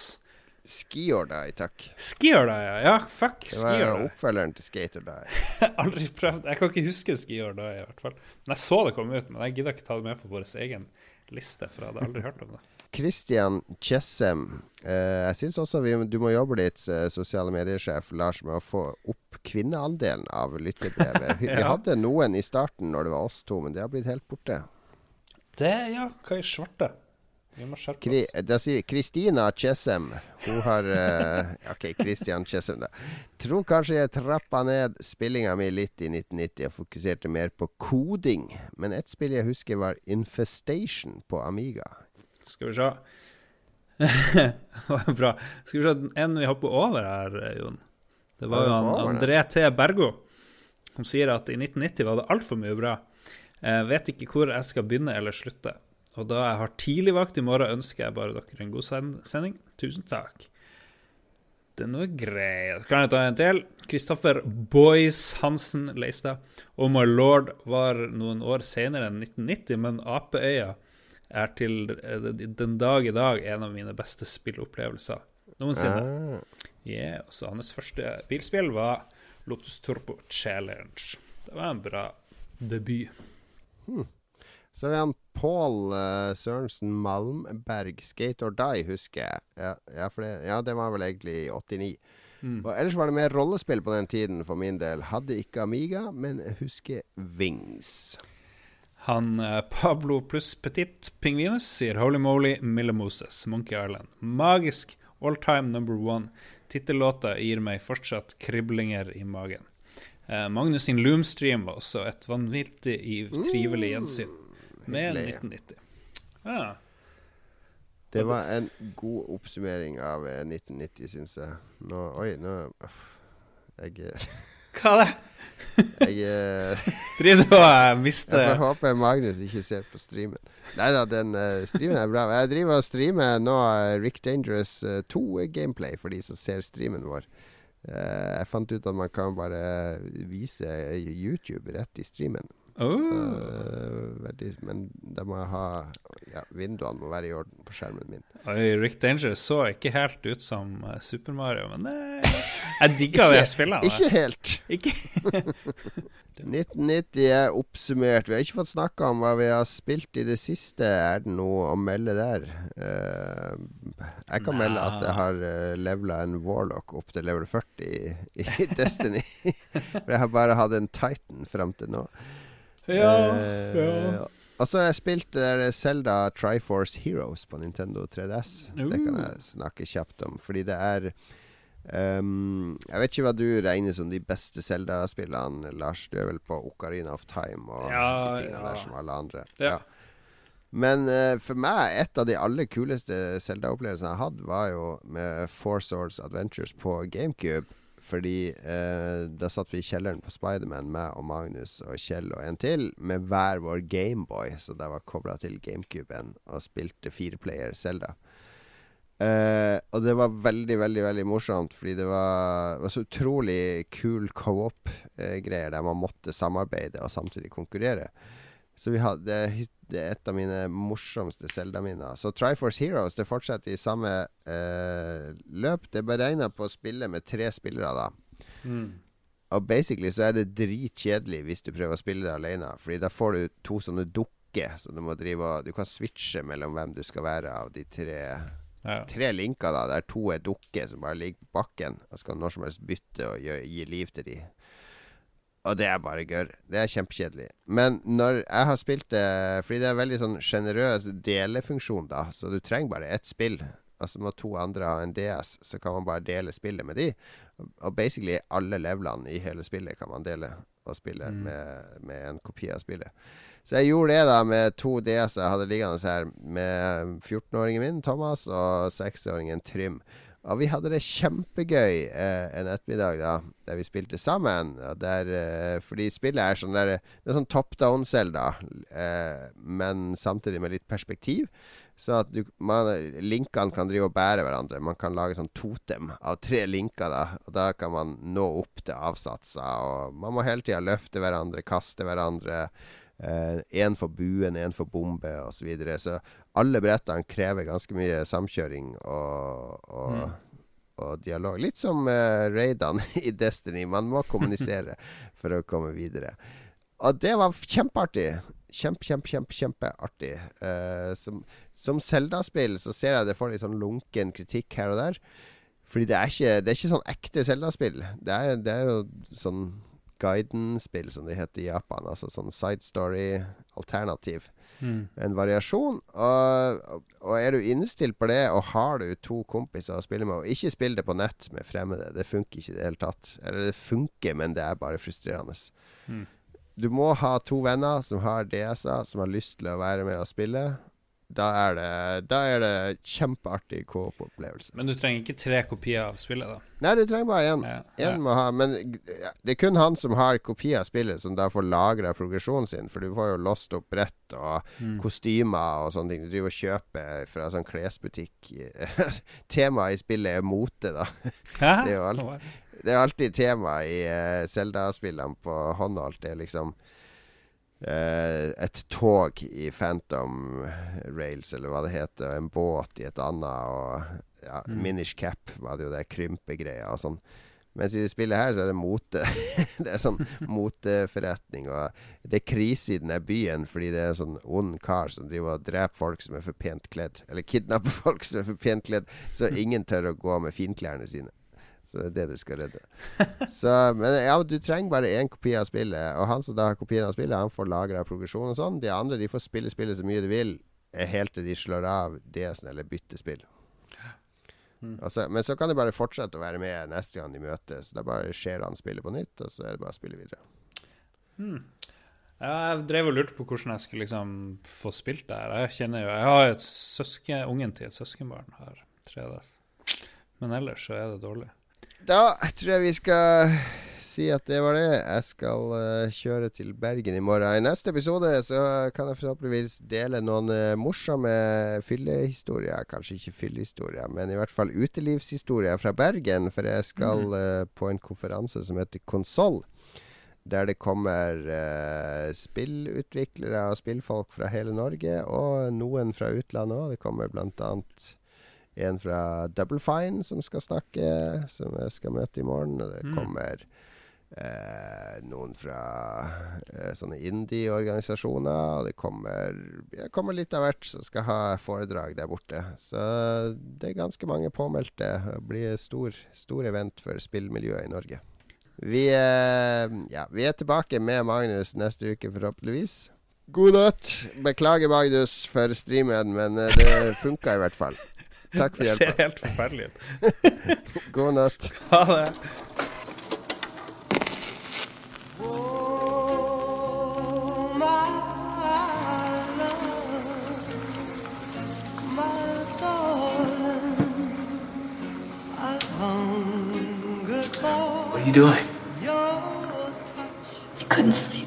Ski or Die, takk. Ski or Die, ja. ja. Fuck, Det var Die. oppfølgeren til Skater Die. [LAUGHS] Aldri prøvd. Jeg kan ikke huske Ski or Die, i hvert fall. Men jeg så det komme ut, men jeg gidder ikke ta det med på vår egen liste, for jeg hadde aldri hørt om det. [LAUGHS] Christian Chessem, Eh, jeg syns også vi, du må jobbe litt, eh, sosiale mediesjef Lars, med å få opp kvinneandelen av lytterbrevet. [LAUGHS] Vi, vi Ja. hadde noen i starten når det var oss to, men det har blitt helt borte. Det, ja, hva i svarte? Vi må skjerpe Kri, oss. da sier Kristina Tjessem Hun har uh, [LAUGHS] Ok, Christian Tjessem, da. Tror kanskje jeg trappa ned spillinga mi litt i 1990 og fokuserte mer på koding. Men ett spill jeg husker, var Infestation på Amiga. Skal vi se. [LAUGHS] Bra. Skal vi se, en vi hopper over her, Jon. Det var jo han. André T. Bergo som sier at i 1990 var det altfor mye bra. Jeg vet ikke hvor jeg skal begynne eller slutte. Og da jeg har tidligvakt i morgen, ønsker jeg bare dere en god sending. Tusen takk. Den var grei. Kan jeg ta en til? Kristoffer Boys Hansen Leistad. Oh my lord var noen år senere enn 1990, men Apeøya er til eh, den dag i dag en av mine beste spillopplevelser noensinne. Ah. Yeah, så hans første bilspill var Lotus Turbo Challenge. Det var en bra debut. Hmm. Så har vi han Pål uh, Sørensen Malmberg, Skate or Die, husker jeg. Ja, ja, for det, ja, det var vel egentlig i 89. Mm. Og ellers var det mer rollespill på den tiden for min del. Hadde ikke Amiga, men husker Wings. Han eh, Pablo pluss Petit Pingvinus sier Holy Moly Mille Moses, Monkey Island. Magisk all time number one. Tittellåta gir meg fortsatt kriblinger i magen. Eh, Magnus sin Loomstream var også et vanvittig trivelig gjensyn med 1990. Ja. Det var en god oppsummering av eh, 1990, syns jeg. Nå Oi, nå øff, Jeg eh, [LAUGHS] Hva er det? Jeg eh, [LAUGHS] Driver du og eh, mister Jeg får håpe Magnus ikke ser på streamen. Nei da, den uh, streamen er bra. Jeg driver og streamer nå eh, Rick Dangerous eh, 2-gameplay for de som ser streamen vår. Uh, jeg fant ut at man kan bare vise YouTube rett i streamen. Oh. Eh, veldig, men da må jeg ha ja, Vinduene må være i orden på skjermen min. Oi, Rick Danger så ikke helt ut som eh, Super Mario, men det, jeg digga det spillet. Ikke helt. Ikke [LAUGHS] 1990 er oppsummert. Vi har ikke fått snakka om hva vi har spilt i det siste. Er det noe å melde der? Eh, jeg kan Nei. melde at jeg har levela en Warlock opp til level 40 i, i [LAUGHS] Destiny. For jeg har bare hatt en Titan fram til nå. Ja, ja. Og så har jeg spilt Selda Triforce Heroes på Nintendo 3DS. Det kan jeg snakke kjapt om, fordi det er um, Jeg vet ikke hva du regner som de beste Zelda-spillene, Lars. Du er vel på Ocarina of Time og Ja, de tingene ja. der som alle andre. Ja. Men uh, for meg, et av de aller kuleste Zelda-opplevelsene jeg hadde, var jo med Four Swords Adventures på GameCube. Fordi eh, da satt vi i kjelleren på Spiderman, meg og Magnus og Kjell og en til, med hver vår Gameboy, så det var kobla til GameCuben, og spilte fireplayer Zelda. Eh, og det var veldig, veldig veldig morsomt, fordi det var, var så utrolig kul co-op-greier der man måtte samarbeide og samtidig konkurrere. Så vi hadde, det er et av mine morsomste Zelda-minner. Så Triforce Heroes det fortsetter i samme eh, løp. Det er beregna på å spille med tre spillere, da. Mm. Og basically så er det dritkjedelig hvis du prøver å spille det alene. Fordi da får du to sånne dukker, så du må drive og Du kan switche mellom hvem du skal være av de tre Ja. Tre linker, da, der to er dukker som bare ligger på bakken. Og skal når som helst bytte og gi, gi liv til de. Og det er bare gørr. Det er kjempekjedelig. Men når jeg har spilt det Fordi det er veldig sånn sjenerøs delefunksjon, da, så du trenger bare ett spill. Altså Må to andre ha en DS, så kan man bare dele spillet med de. Og basically alle levelene i hele spillet kan man dele og spille Mm. med, med en kopi av spillet. Så jeg gjorde det da med to DS jeg hadde liggende her, med 14-åringen min, Thomas, og 6-åringen Trym. Og vi hadde det kjempegøy eh, en ettermiddag da der vi spilte sammen. og Der, eh, fordi spillet er sånn der, Det er sånn top down-Selda, eh, men samtidig med litt perspektiv. Så at du, man, linkene kan drive og bære hverandre. Man kan lage sånn totem av tre linker. da Og da kan man nå opp til avsatser. Og man må hele tida løfte hverandre, kaste hverandre. Én for buen, én for bombe osv. Så, videre. så alle brettene krever ganske mye samkjøring og, og, Mm. Og dialog. Litt som uh, raidene [LAUGHS] i Destiny. Man må kommunisere [LAUGHS] for å komme videre. Og det var kjempeartig. Kjempe, kjempe, kjempe, kjempeartig. Uh, som som Zelda-spill så ser jeg det får litt sånn lunken kritikk her og der. Fordi det er ikke, det er ikke sånn ekte Zelda-spill. Det, det er jo sånn Guiden-spill, som det heter i Japan. Altså sånn side story-alternativ. Mm. En variasjon. Og, og er du innstilt på det, og har du to kompiser å spille med, og ikke spill det på nett med fremmede, det funker ikke i det hele tatt. Eller det funker, men det er bare frustrerende. Mm. Du må ha to venner som har DS-er, som har lyst til å være med og spille. Da er det, da er det kjempeartig coop-opplevelse. Men du trenger ikke tre kopier av spillet, da. Nei, du trenger bare én. Ja, ja. må ha Men det er kun han som har kopi av spillet, som da får lagra progresjonen sin. For du får jo låst opp brett og Mm. kostymer og sånne ting. Du driver og kjøper fra sånn klesbutikk. [LAUGHS] Temaet i spillet er mote, da. Det er jo alt, det er alltid tema i uh, Zelda-spillene på håndholdt. Det er liksom eh, et tog i Phantom Rails, eller hva det heter, og en båt i et annet, og ja, Mm. Minish Cap var det jo det krympegreia og sånn. Mens i det spillet her så er det mote. [LAUGHS] det er sånn [LAUGHS] moteforretning. Og det er krise i denne byen fordi det er sånn ond kar som driver og dreper folk som er for pent kledd. Eller kidnapper [LAUGHS] folk som er for pent kledd, så ingen tør å gå med finklærne sine. Så det er det du skal redde. Så, men ja, du trenger bare én kopi av spillet. Og han som da har kopien av spillet, han får lagra progresjon og sånn. De andre de får spille spillet så mye de vil, eh, helt til de slår av DS-en eller bytter spill. Mm. Altså, men så kan de bare fortsette å være med neste gang de møtes. Da bare ser han spillet på nytt, og så er det bare å spille videre. Mm. Jeg drev og lurte på hvordan jeg skulle liksom få spilt det her. Jeg kjenner jo Jeg har et søsken Ungen til et søskenbarn har 3DS. Men ellers så er det dårlig. Da tror jeg vi skal si at det var det. Jeg skal uh, kjøre til Bergen i morgen. I neste episode så kan jeg forhåpentligvis dele noen uh, morsomme fyllehistorier. Kanskje ikke fyllehistorier, men i hvert fall utelivshistorier fra Bergen. For jeg skal uh, på en konferanse som heter Konsoll. Der det kommer spillutviklere og spillfolk fra hele Norge, og noen fra utlandet òg. Det kommer blant annet en fra Double Fine som skal snakke, som jeg skal møte i morgen. Og det Mm. kommer eh, noen fra eh, sånne indie-organisasjoner. Og det kommer, det kommer litt av hvert som skal ha foredrag der borte. Så det er ganske mange påmeldte. Det blir stor, stor event for spillmiljøet i Norge. Vi, eh, ja, vi er tilbake med Magnus neste uke, forhåpentligvis. God natt. Beklager, Magnus, for streamen, men eh, det funka i hvert fall. Takk for hjelpen. Det ser helt forferdelig [LAUGHS] ut. God natt. Ha det. What are you doing? I couldn't sleep.